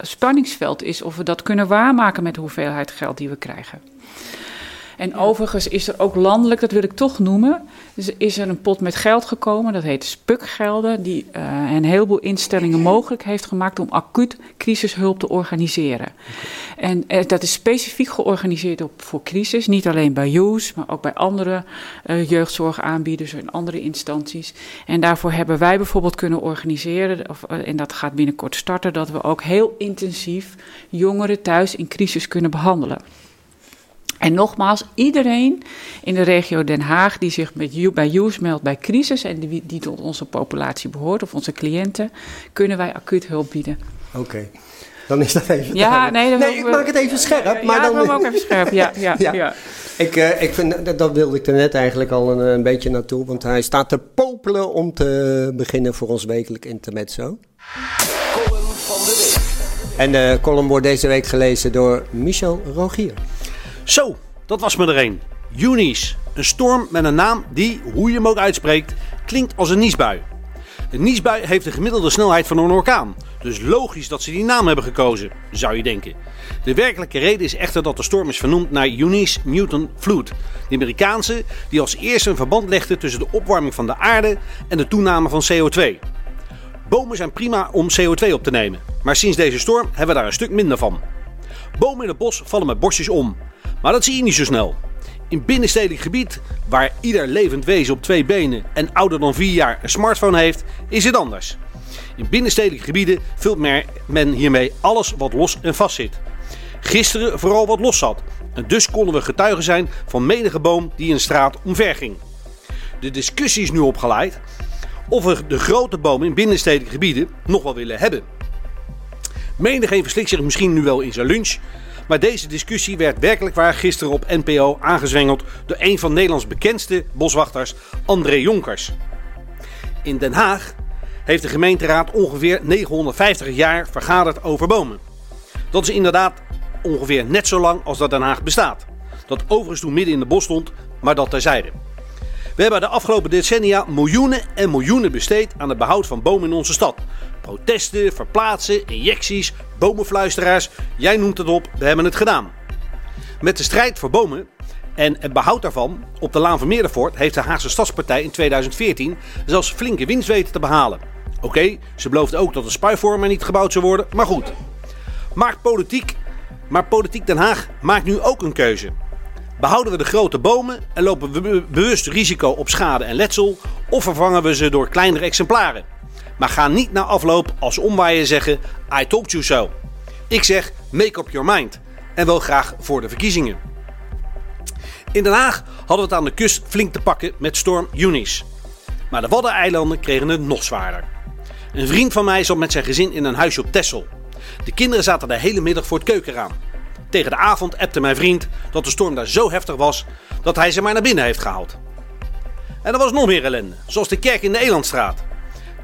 spanningsveld is of we dat kunnen waarmaken met de hoeveelheid geld die we krijgen. En overigens is er ook landelijk, dat wil ik toch noemen, dus is er een pot met geld gekomen, dat heet Spukgelden, die uh, een heleboel instellingen mogelijk heeft gemaakt om acuut crisishulp te organiseren. En uh, dat is specifiek georganiseerd op, voor crisis, niet alleen bij JOES, maar ook bij andere uh, jeugdzorgaanbieders en andere instanties. En daarvoor hebben wij bijvoorbeeld kunnen organiseren, of, en dat gaat binnenkort starten, dat we ook heel intensief jongeren thuis in crisis kunnen behandelen. En nogmaals, iedereen in de regio Den Haag die zich met, bij JOES meldt bij crisis en die, die, tot onze populatie behoort of onze cliënten, kunnen wij acuut hulp bieden. Oké. Dan is dat even. Ja, nee, nee ik maak het even scherp. Maar ja, dan ook even scherp. Ja, ja, ja. ja. Ik, uh, ik vind, dat, dat wilde ik er net eigenlijk al een, een, beetje naartoe, want hij staat te popelen om te beginnen voor ons wekelijk intermezzo. Column van de week. En de column wordt deze week gelezen door Michel Rogier. Zo, dat was me er een. Eunice, een storm met een naam die, hoe je hem ook uitspreekt, klinkt als een niesbui. Een niesbui heeft de gemiddelde snelheid van een orkaan. Dus logisch dat ze die naam hebben gekozen, zou je denken. De werkelijke reden is echter dat de storm is vernoemd naar Eunice Newton Flood, de Amerikaanse die als eerste een verband legde tussen de opwarming van de aarde en de toename van CO2. Bomen zijn prima om CO2 op te nemen, maar sinds deze storm hebben we daar een stuk minder van. Bomen in het bos vallen met bosjes om, maar dat zie je niet zo snel. In binnenstedelijk gebied, waar ieder levend wezen op twee benen en ouder dan vier jaar een smartphone heeft, is het anders. In binnenstedelijke gebieden vult men hiermee alles wat los en vast zit. Gisteren vooral wat los zat. En dus konden we getuigen zijn van menige boom die een straat omver ging. De discussie is nu opgeleid of we de grote bomen in binnenstedelijke gebieden nog wel willen hebben. Menigeen verslikt zich misschien nu wel in zijn lunch, maar deze discussie werd werkelijk waar gisteren op NPO aangezwengeld door een van Nederlands bekendste boswachters, André Jonkers. In Den Haag heeft de gemeenteraad ongeveer 950 jaar vergaderd over bomen. Dat is inderdaad ongeveer net zo lang als dat Den Haag bestaat. Dat overigens toen midden in de bos stond, maar dat terzijde. We hebben de afgelopen decennia miljoenen en miljoenen besteed aan het behoud van bomen in onze stad. Protesten, verplaatsen, injecties, bomenfluisteraars, jij noemt het op, we hebben het gedaan. Met de strijd voor bomen en het behoud daarvan op de Laan van Meerdervoort heeft de Haagse Stadspartij in 2014 zelfs flinke winst weten te behalen. Oké, ze beloofde ook dat de spuivormer niet gebouwd zou worden, maar goed. Maar politiek, maar politiek Den Haag maakt nu ook een keuze. Behouden we de grote bomen en lopen we bewust risico op schade en letsel, of vervangen we ze door kleinere exemplaren? Maar ga niet na afloop als omwaaien zeggen: I told you so. Ik zeg: make up your mind. En wel graag voor de verkiezingen. In Den Haag hadden we het aan de kust flink te pakken met storm Eunice. Maar de Waddeneilanden kregen het nog zwaarder. Een vriend van mij zat met zijn gezin in een huisje op Texel. De kinderen zaten de hele middag voor het keukenraam. Tegen de avond appte mijn vriend dat de storm daar zo heftig was dat hij ze maar naar binnen heeft gehaald. En er was nog meer ellende, zoals de kerk in de Elandstraat.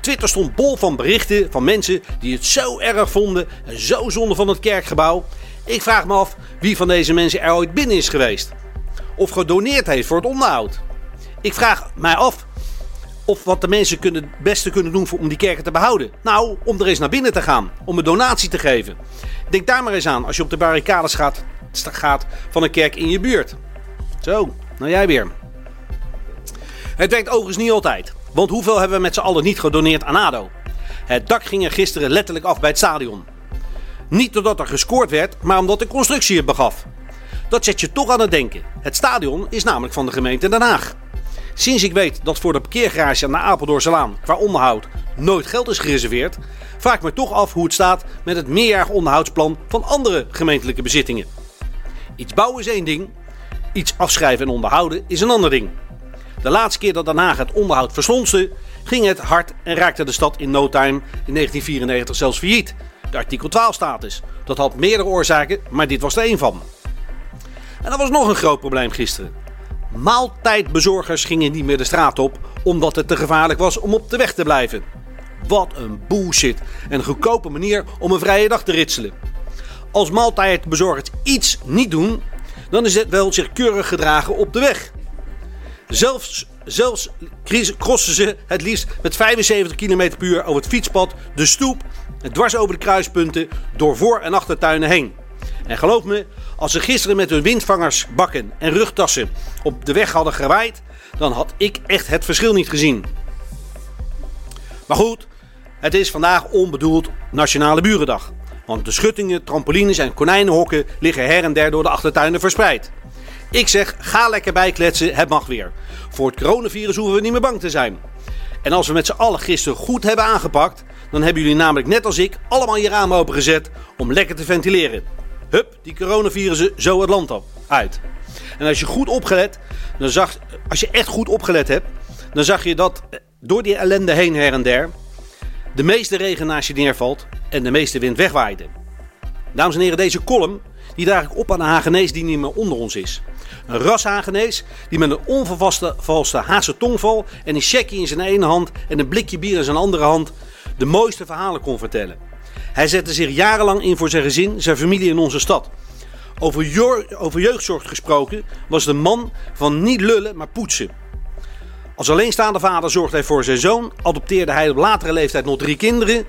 Twitter stond bol van berichten van mensen die het zo erg vonden en zo zonde van het kerkgebouw. Ik vraag me af wie van deze mensen er ooit binnen is geweest. Of gedoneerd heeft voor het onderhoud. Ik vraag mij af of wat de mensen het beste kunnen doen om die kerken te behouden. Nou, om er eens naar binnen te gaan. Om een donatie te geven. Denk daar maar eens aan als je op de barricades gaat, gaat van een kerk in je buurt. Zo, nou jij weer. Het werkt overigens niet altijd. Want hoeveel hebben we met z'n allen niet gedoneerd aan ADO? Het dak ging er gisteren letterlijk af bij het stadion. Niet doordat er gescoord werd, maar omdat de constructie het begaf. Dat zet je toch aan het denken. Het stadion is namelijk van de gemeente Den Haag. Sinds ik weet dat voor de parkeergarage aan de Apeldoornse Laan qua onderhoud nooit geld is gereserveerd, vraag ik me toch af hoe het staat met het meerjarig onderhoudsplan van andere gemeentelijke bezittingen. Iets bouwen is één ding, iets afschrijven en onderhouden is een ander ding. De laatste keer dat Den Haag het onderhoud verslonste, ging het hard en raakte de stad in no time in 1994 zelfs failliet. De artikel 12 status. Dat had meerdere oorzaken, maar dit was er één van. En er was nog een groot probleem gisteren. Maaltijdbezorgers gingen niet meer de straat op omdat het te gevaarlijk was om op de weg te blijven. Wat een bullshit en een goedkope manier om een vrije dag te ritselen. Als maaltijdbezorgers iets niet doen, dan is het wel zich keurig gedragen op de weg. Zelfs, zelfs crossen ze het liefst met 75 km per uur over het fietspad, de stoep, dwars over de kruispunten, door voor- en achtertuinen heen. En geloof me, Als ze gisteren met hun windvangers, bakken en rugtassen op de weg hadden gewaaid, dan had ik echt het verschil niet gezien. Maar goed, het is vandaag onbedoeld Nationale Burendag. Want de schuttingen, trampolines en konijnenhokken liggen her en der door de achtertuinen verspreid. Ik zeg, ga lekker bijkletsen, het mag weer. Voor het coronavirus hoeven we niet meer bang te zijn. En als we met z'n allen gisteren goed hebben aangepakt, dan hebben jullie namelijk net als ik allemaal je ramen opengezet om lekker te ventileren. Hup, die coronavirussen zo het land op, uit. En als je goed opgelet, dan zag, als je echt goed opgelet hebt, dan zag je dat door die ellende heen her en der de meeste regen naast je neervalt en de meeste wind wegwaaide. Dames en heren, deze column die draag ik op aan een Hagenees die niet meer onder ons is. Een ras Hagenees die met een onvervalste Haagse tongval en een checkie in zijn ene hand en een blikje bier in zijn andere hand de mooiste verhalen kon vertellen. Hij zette zich jarenlang in voor zijn gezin, zijn familie in onze stad. Over, over jeugdzorg gesproken was de man van niet lullen, maar poetsen. Als alleenstaande vader zorgde hij voor zijn zoon, adopteerde hij op latere leeftijd nog drie kinderen.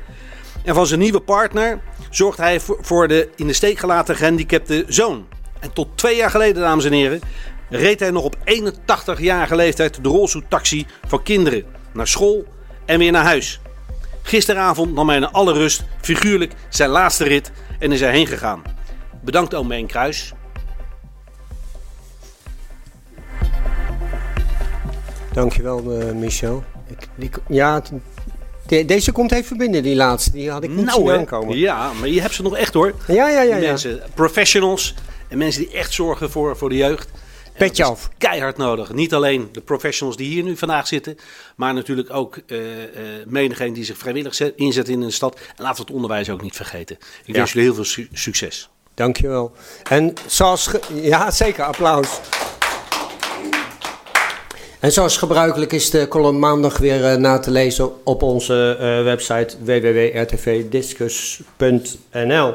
En van zijn nieuwe partner zorgde hij voor de in de steek gelaten gehandicapte zoon. En tot twee jaar geleden, dames en heren, reed hij nog op 81-jarige leeftijd de rolstoeltaxi voor kinderen naar school en weer naar huis. Gisteravond nam hij in alle rust figuurlijk zijn laatste rit en is hij heen gegaan. Bedankt oom Meen Kruis. Dankjewel uh, Michel. Ik, ja, de, deze komt even binnen, die laatste. Die had ik niet nou, zien aankomen. Ja, maar je hebt ze nog echt hoor. Ja, ja, ja. Die mensen, professionals en mensen die echt zorgen voor, voor de jeugd. Petje af. Keihard nodig. Niet alleen de professionals die hier nu vandaag zitten, maar natuurlijk ook uh, menigeen die zich vrijwillig inzet in een stad. En laten we het onderwijs ook niet vergeten. Ik wens jullie heel veel succes. Dankjewel. En zoals. Ja, zeker. Applaus. En zoals gebruikelijk is de column maandag weer uh, na te lezen op onze uh, website www.rtvdiscus.nl.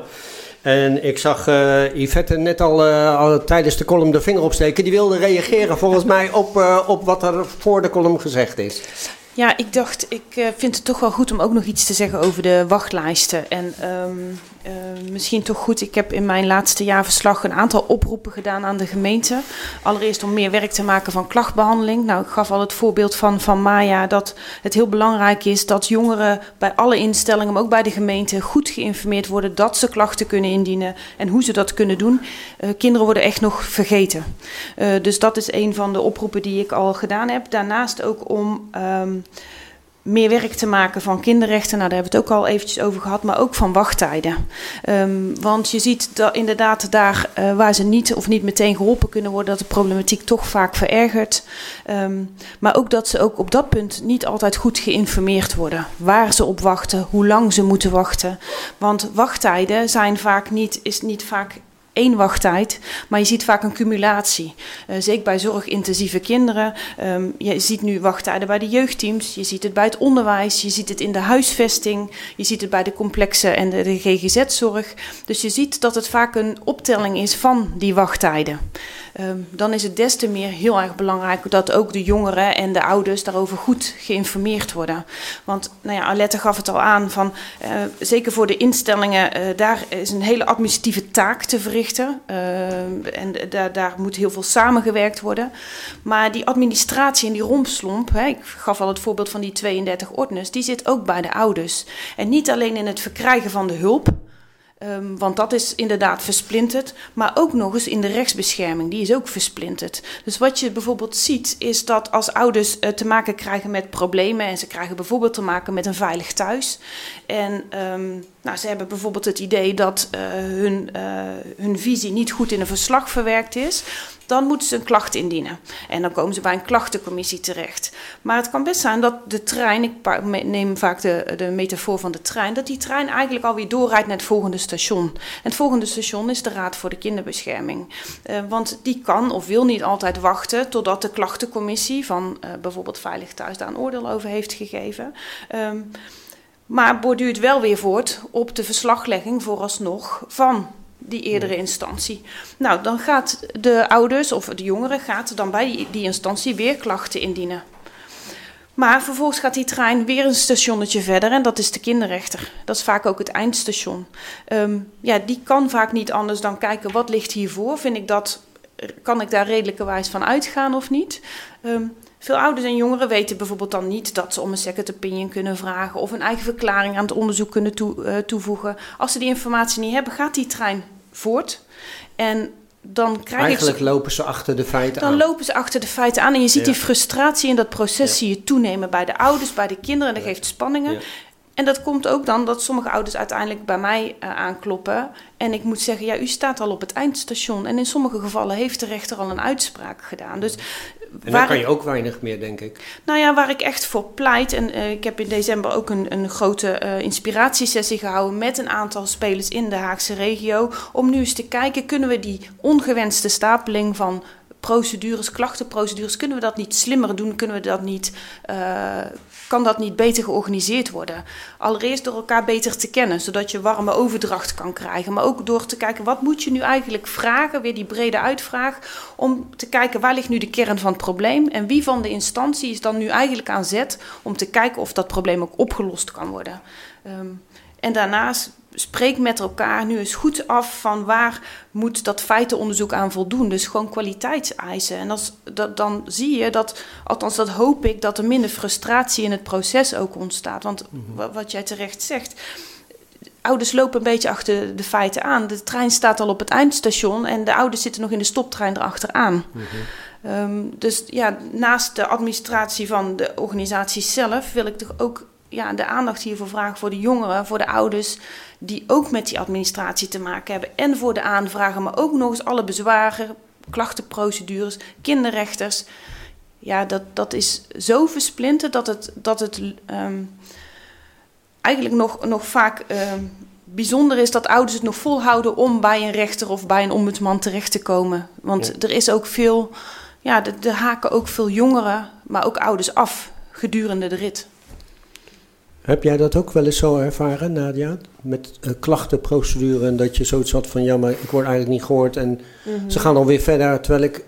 En ik zag uh, Yvette net al, tijdens de column de vinger opsteken. Die wilde reageren volgens mij op, op wat er voor de column gezegd is. Ja, ik dacht, ik vind het toch wel goed om ook nog iets te zeggen over de wachtlijsten. En um, uh, misschien toch goed, ik heb in mijn laatste jaarverslag een aantal oproepen gedaan aan de gemeente. Allereerst om meer werk te maken van klachtbehandeling. Nou, ik gaf al het voorbeeld van, van Maya dat het heel belangrijk is dat jongeren bij alle instellingen, maar ook bij de gemeente, goed geïnformeerd worden dat ze klachten kunnen indienen en hoe ze dat kunnen doen. Uh, kinderen worden echt nog vergeten. dus dat is een van de oproepen die ik al gedaan heb. Daarnaast ook om. Um, meer werk te maken van kinderrechten. Nou, daar hebben we het ook al eventjes over gehad, maar ook van wachttijden. Um, want je ziet dat inderdaad daar uh, waar ze niet of niet meteen geholpen kunnen worden, dat de problematiek toch vaak verergert. Um, maar ook dat ze ook op dat punt niet altijd goed geïnformeerd worden. Waar ze op wachten, hoe lang ze moeten wachten. Want wachttijden zijn vaak niet, is niet vaak één wachttijd, maar je ziet vaak een cumulatie. Uh, zeker bij zorgintensieve kinderen. Um, je ziet nu wachttijden bij de jeugdteams, je ziet het bij het onderwijs, je ziet het in de huisvesting, je ziet het bij de complexe en de GGZ-zorg. Dus je ziet dat het vaak een optelling is van die wachttijden. Um, dan is het des te meer heel erg belangrijk dat ook de jongeren en de ouders daarover goed geïnformeerd worden. Want nou ja, Alette gaf het al aan, van, uh, zeker voor de instellingen, uh, daar is een hele administratieve taak te verrichten. Uh, en daar, daar moet heel veel samengewerkt worden. Maar die administratie en die rompslomp, hè, ik gaf al het voorbeeld van die 32 ordners, die zit ook bij de ouders. En niet alleen in het verkrijgen van de hulp. Um, want dat is inderdaad versplinterd. Maar ook nog eens in de rechtsbescherming, die is ook versplinterd. Dus wat je bijvoorbeeld ziet, is dat als ouders uh, te maken krijgen met problemen. en ze krijgen bijvoorbeeld te maken met een veilig thuis. En um, nou, ze hebben bijvoorbeeld het idee dat uh, hun, uh, hun visie niet goed in een verslag verwerkt is dan moeten ze een klacht indienen. En dan komen ze bij een klachtencommissie terecht. Maar het kan best zijn dat de trein, ik neem vaak de, de metafoor van de trein, dat die trein eigenlijk alweer doorrijdt naar het volgende station. En het volgende station is de Raad voor de Kinderbescherming. Uh, want die kan of wil niet altijd wachten totdat de klachtencommissie van uh, bijvoorbeeld Veilig Thuis daar een oordeel over heeft gegeven. Um, maar borduurt wel weer voort op de verslaglegging vooralsnog van die eerdere instantie. Nou, dan gaat de ouders of de jongere gaat dan bij die, instantie weer klachten indienen. Maar vervolgens gaat die trein weer een stationnetje verder en dat is de kinderrechter. Dat is vaak ook het eindstation. Ehm, ja, die kan vaak niet anders dan kijken wat ligt hiervoor. Vind ik dat, kan ik daar redelijkerwijs van uitgaan of niet? Ehm, veel ouders en jongeren weten bijvoorbeeld dan niet dat ze om een second opinion kunnen vragen of een eigen verklaring aan het onderzoek kunnen toe, uh, toevoegen. Als ze die informatie niet hebben, gaat die trein voort. En dan krijg Eigenlijk lopen ze achter de feiten dan aan. lopen ze achter de feiten aan. En je ziet Ja. die frustratie in dat proces Ja. zie je toenemen bij de ouders, bij de kinderen. En dat Ja. geeft spanningen. En dat komt ook dan dat sommige ouders uiteindelijk bij mij eh, aankloppen. En ik moet zeggen, ja, u staat al op het eindstation. En in sommige gevallen heeft de rechter al een uitspraak gedaan. Dus En dan kan je ook weinig meer, denk ik. nou ja, waar ik echt voor pleit. En eh, ik heb in december ook een, een grote eh, inspiratiesessie gehouden met een aantal spelers in de Haagse regio. Om nu eens te kijken, kunnen we die ongewenste stapeling van procedures, klachtenprocedures, kunnen we dat niet slimmer doen? Kunnen we dat niet, eh, kan dat niet beter georganiseerd worden? Allereerst door elkaar beter te kennen, zodat je warme overdracht kan krijgen. Maar ook door te kijken, wat moet je nu eigenlijk vragen? Weer die brede uitvraag. Om te kijken, waar ligt nu de kern van het probleem? En wie van de instantie is dan nu eigenlijk aan zet om te kijken of dat probleem ook opgelost kan worden? Ehm, en daarnaast spreek met elkaar nu eens goed af van waar moet dat feitenonderzoek aan voldoen. Dus gewoon kwaliteitseisen. En als, dat, dan zie je dat, althans dat hoop ik, dat er minder frustratie in het proces ook ontstaat. Want wa- wat jij terecht zegt, ouders lopen een beetje achter de feiten aan. De trein staat al op het eindstation en de ouders zitten nog in de stoptrein erachteraan. Ehm, dus ja, naast de administratie van de organisatie zelf wil ik toch ook ja, de aandacht hiervoor vragen voor de jongeren, voor de ouders die ook met die administratie te maken hebben. En voor de aanvragen, maar ook nog eens alle bezwaren, klachtenprocedures, kinderrechters. Ja, dat, dat is zo versplinterd dat het, dat het ehm, eigenlijk nog, nog vaak ehm, bijzonder is dat ouders het nog volhouden om bij een rechter of bij een ombudsman terecht te komen. Want Ja. er is ook veel, ja, er haken ook veel jongeren, maar ook ouders af gedurende de rit. Heb jij dat ook wel eens zo ervaren, Nadia? Met eh, klachtenprocedure en dat je zoiets had van... ja, maar ik word eigenlijk niet gehoord en Mhm. ze gaan dan weer verder... terwijl ik...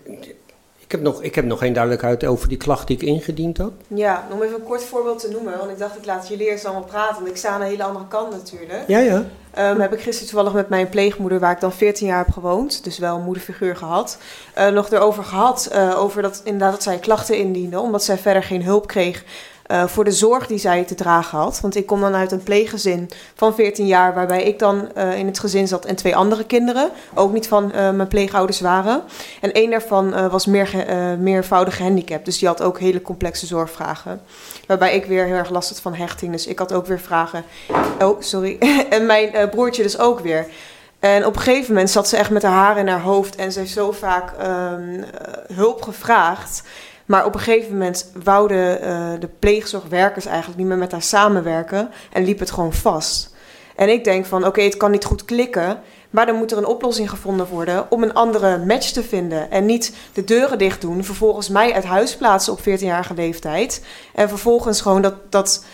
Ik heb, nog, ik heb nog geen duidelijkheid over die klacht die ik ingediend had. Ja, om even een kort voorbeeld te noemen, want ik dacht ik laat jullie eerst allemaal praten, want ik sta aan een hele andere kant natuurlijk. Ja, ja. Ehm, heb ik gisteren toevallig met mijn pleegmoeder, waar ik dan 14 jaar heb gewoond, dus wel een moederfiguur gehad, eh, nog erover gehad. eh, over dat inderdaad dat zij klachten indiende, omdat zij verder geen hulp kreeg eh, voor de zorg die zij te dragen had. Want ik kom dan uit een pleeggezin van 14 jaar, waarbij ik dan eh, in het gezin zat en twee andere kinderen, ook niet van eh, mijn pleegouders waren. En één daarvan was meer meervoudig gehandicapt, dus die had ook hele complexe zorgvragen. Waarbij ik weer heel erg last had van hechting, dus ik had ook weer vragen. Oh, sorry. en mijn broertje dus ook weer. En op een gegeven moment zat ze echt met haar haren in haar hoofd en ze zo vaak ehm, eh, hulp gevraagd. Maar op een gegeven moment wouden eh, de pleegzorgwerkers eigenlijk niet meer met haar samenwerken en liep het gewoon vast. En ik denk van oké, het kan niet goed klikken, maar dan moet er een oplossing gevonden worden om een andere match te vinden. En niet de deuren dicht doen, vervolgens mij uit huis plaatsen op 14-jarige leeftijd. En vervolgens gewoon dat, dat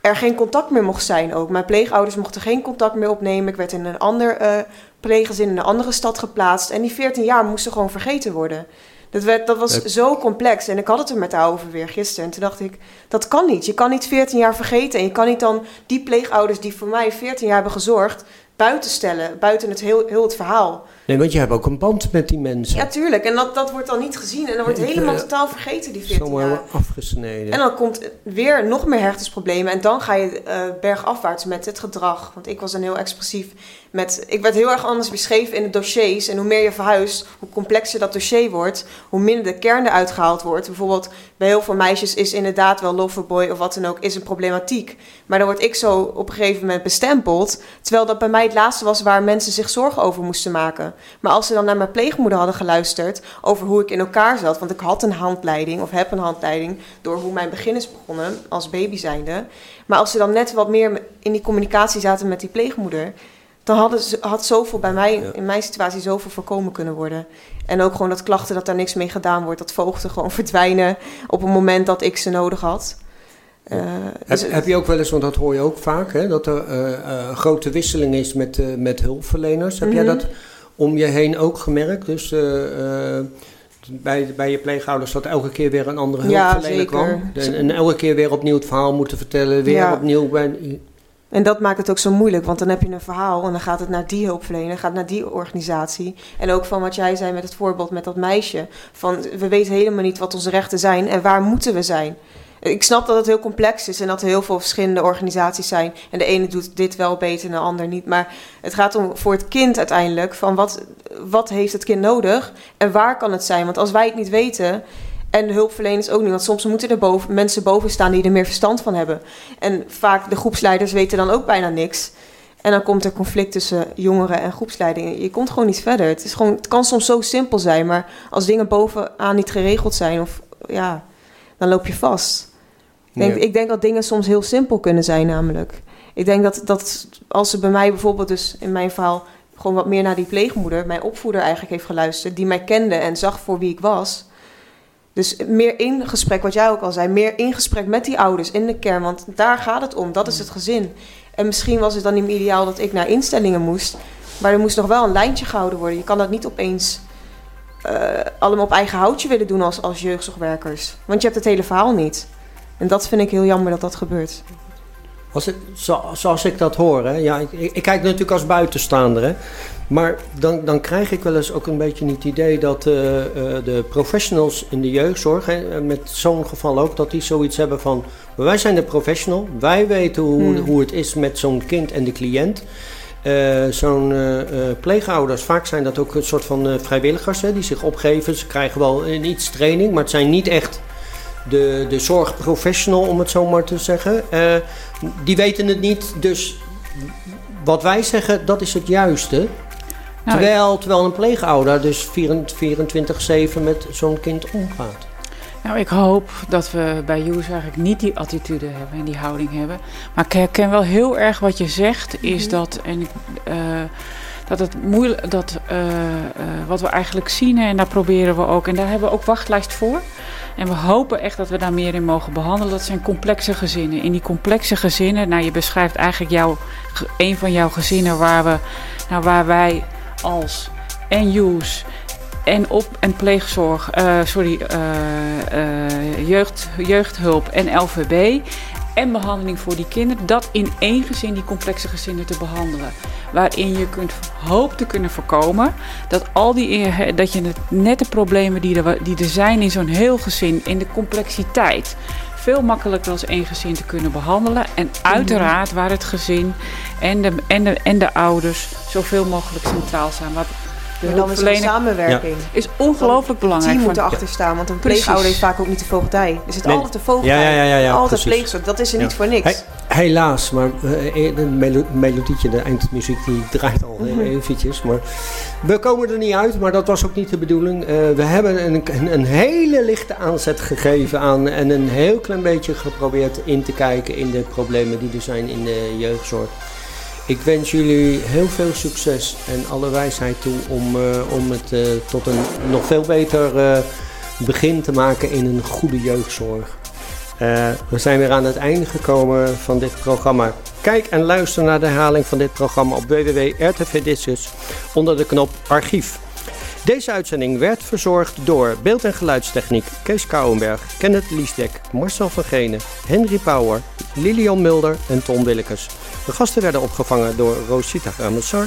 er geen contact meer mocht zijn ook. Mijn pleegouders mochten geen contact meer opnemen. Ik werd in een ander eh pleeggezin in een andere stad geplaatst. En die 14 jaar moesten gewoon vergeten worden. Dat, werd, dat was zo complex. En ik had het er met haar over weer gisteren. En toen dacht ik, dat kan niet. Je kan niet 14 jaar vergeten. En je kan niet dan die pleegouders die voor mij 14 jaar hebben gezorgd... buiten stellen, buiten het heel, heel het verhaal. Nee, want je hebt ook een band met die mensen. Ja, tuurlijk. En dat, dat wordt dan niet gezien. En dan wordt helemaal eh, totaal vergeten, die 14 Zomaar jaar. afgesneden. En dan komt weer nog meer hechtingsproblemen. En dan ga je eh, bergafwaarts met het gedrag. Want ik was dan heel expressief. Met, ik werd heel erg anders beschreven in de dossiers. En hoe meer je verhuist, hoe complexer dat dossier wordt. Hoe minder de kern eruit gehaald wordt. Bijvoorbeeld bij heel veel meisjes is inderdaad wel loverboy of wat dan ook, is een problematiek. Maar dan word ik zo op een gegeven moment bestempeld. Terwijl dat bij mij het laatste was waar mensen zich zorgen over moesten maken. Maar als ze dan naar mijn pleegmoeder hadden geluisterd over hoe ik in elkaar zat. Want ik had een handleiding of heb een handleiding door hoe mijn begin is begonnen als baby zijnde. Maar als ze dan net wat meer in die communicatie zaten met die pleegmoeder. Dan hadden ze, had zoveel bij mij, Ja. in mijn situatie, zoveel voorkomen kunnen worden. En ook gewoon dat klachten, dat daar niks mee gedaan wordt. Dat voogden gewoon verdwijnen op het moment dat ik ze nodig had. Eh, Heb, dus- heb je ook wel eens, want dat hoor je ook vaak, hè, dat er een grote wisseling is met, met hulpverleners. Heb jij Mhm. dat om je heen ook gemerkt? Dus eh, eh, bij, bij je pleegouders dat elke keer weer een andere hulpverlener ja, kwam? En, en, elke keer weer opnieuw het verhaal moeten vertellen, weer opnieuw... Bij, en dat maakt het ook zo moeilijk, want dan heb je een verhaal en dan gaat het naar die hulpverlener, gaat naar die organisatie. En ook van wat jij zei met het voorbeeld met dat meisje. Van we weten helemaal niet wat onze rechten zijn en waar moeten we zijn. Ik snap dat het heel complex is en dat er heel veel verschillende organisaties zijn. En de ene doet dit wel beter en de ander niet. Maar het gaat om voor het kind uiteindelijk van wat, wat heeft het kind nodig en waar kan het zijn. Want als wij het niet weten, en de hulpverleners ook niet. Want soms moeten er boven, mensen boven staan die er meer verstand van hebben. En vaak de groepsleiders weten dan ook bijna niks. En dan komt er conflict tussen jongeren en groepsleiding. Je komt gewoon niet verder. Het, is gewoon, het kan soms zo simpel zijn, maar als dingen bovenaan niet geregeld zijn, of, ja, dan loop je vast. Ik denk, ik denk dat dingen soms heel simpel kunnen zijn, namelijk. Ik denk dat, dat als ze bij mij bijvoorbeeld, dus in mijn verhaal, gewoon wat meer naar die pleegmoeder, mijn opvoeder eigenlijk heeft geluisterd, die mij kende en zag voor wie ik was dus meer in gesprek, wat jij ook al zei, meer in gesprek met die ouders in de kern. Want daar gaat het om, dat is het gezin. En misschien was het dan niet ideaal dat ik naar instellingen moest. Maar er moest nog wel een lijntje gehouden worden. Je kan dat niet opeens uh, allemaal op eigen houtje willen doen als, als jeugdzorgwerkers. Want je hebt het hele verhaal niet. En dat vind ik heel jammer dat dat gebeurt. Als het, zoals ik dat hoor, hè, ja, ik, ik, kijk natuurlijk als buitenstaander. Hè, maar dan, dan krijg ik wel eens ook een beetje het idee dat uh, de professionals in de jeugdzorg, hè, met zo'n geval ook, dat die zoiets hebben van: wij zijn de professional, wij weten hoe, hmm. hoe het is met zo'n kind en de cliënt. Uh, zo'n pleegouders, vaak zijn dat ook een soort van vrijwilligers hè, die zich opgeven. Ze krijgen wel een iets training, maar het zijn niet echt de, de zorgprofessional, om het zo maar te zeggen. die weten het niet, dus wat wij zeggen, dat is het juiste. Nou, terwijl, terwijl een pleegouder dus 24-7 met zo'n kind omgaat. Nou, ik hoop dat we bij Joes eigenlijk niet die attitude hebben en die houding hebben. Maar ik herken wel heel erg wat je zegt, is mhm. dat, en, uh, dat het moeilijk, dat uh, uh, wat we eigenlijk zien, en daar proberen we ook, en daar hebben we ook wachtlijst voor. En we hopen echt dat we daar meer in mogen behandelen. Dat zijn complexe gezinnen. In die complexe gezinnen, nou je beschrijft eigenlijk jouw, een van jouw gezinnen waar, we, nou, waar wij als en use en op- en pleegzorg, uh, sorry, jeugd, jeugdhulp en LVB en behandeling voor die kinderen, dat in één gezin die complexe gezinnen te behandelen. Waarin je kunt hoop te kunnen voorkomen dat al die dat je net de problemen die er, die er zijn in zo'n heel gezin, in de complexiteit, veel makkelijker als één gezin te kunnen behandelen. En uiteraard waar het gezin en de, en de, en de ouders zoveel mogelijk centraal staan. Wat dan is een samenwerking. Is ongelooflijk belangrijk. Die moet erachter staan, want een pleegouder heeft vaak ook niet de voogdij. Er zit altijd de voogdij. Ja, ja, ja, altijd pleegzorg. Dat is er niet voor niks. helaas, maar uh, de melodietje, de eindmuziek, die draait al mm eventjes. Maar we komen er niet uit, maar dat was ook niet de bedoeling. Uh, we hebben een, een, een, hele lichte aanzet gegeven aan en een heel klein beetje geprobeerd in te kijken in de problemen die er zijn in de jeugdzorg. Ik wens jullie heel veel succes en alle wijsheid toe om, uh, om het uh, tot een nog veel beter uh, begin te maken in een goede jeugdzorg. we zijn weer aan het einde gekomen van dit programma. Kijk en luister naar de herhaling van dit programma op www.rtv Discus onder de knop Archief. Deze uitzending werd verzorgd door beeld- en geluidstechniek Kees Kouwenberg, Kenneth Liesdek, Marcel van Genen, Henry Power, Lilian Mulder en Tom Willekes. De gasten werden opgevangen door Rosita Ramassar.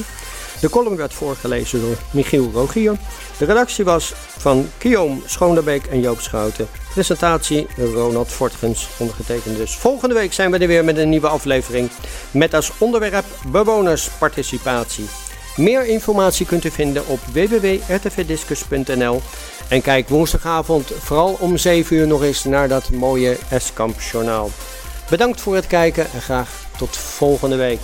De column werd voorgelezen door Michiel Rogier. De redactie was van Guillaume Schoonderbeek en Joop Schouten. Presentatie Ronald Fortgens, ondergetekend dus. Volgende week zijn we er weer met een nieuwe aflevering met als onderwerp bewonersparticipatie. Meer informatie kunt u vinden op www.rtvdiscus.nl en kijk woensdagavond vooral om 7 uur nog eens naar dat mooie Eskamp journaal. Bedankt voor het kijken en graag tot volgende week.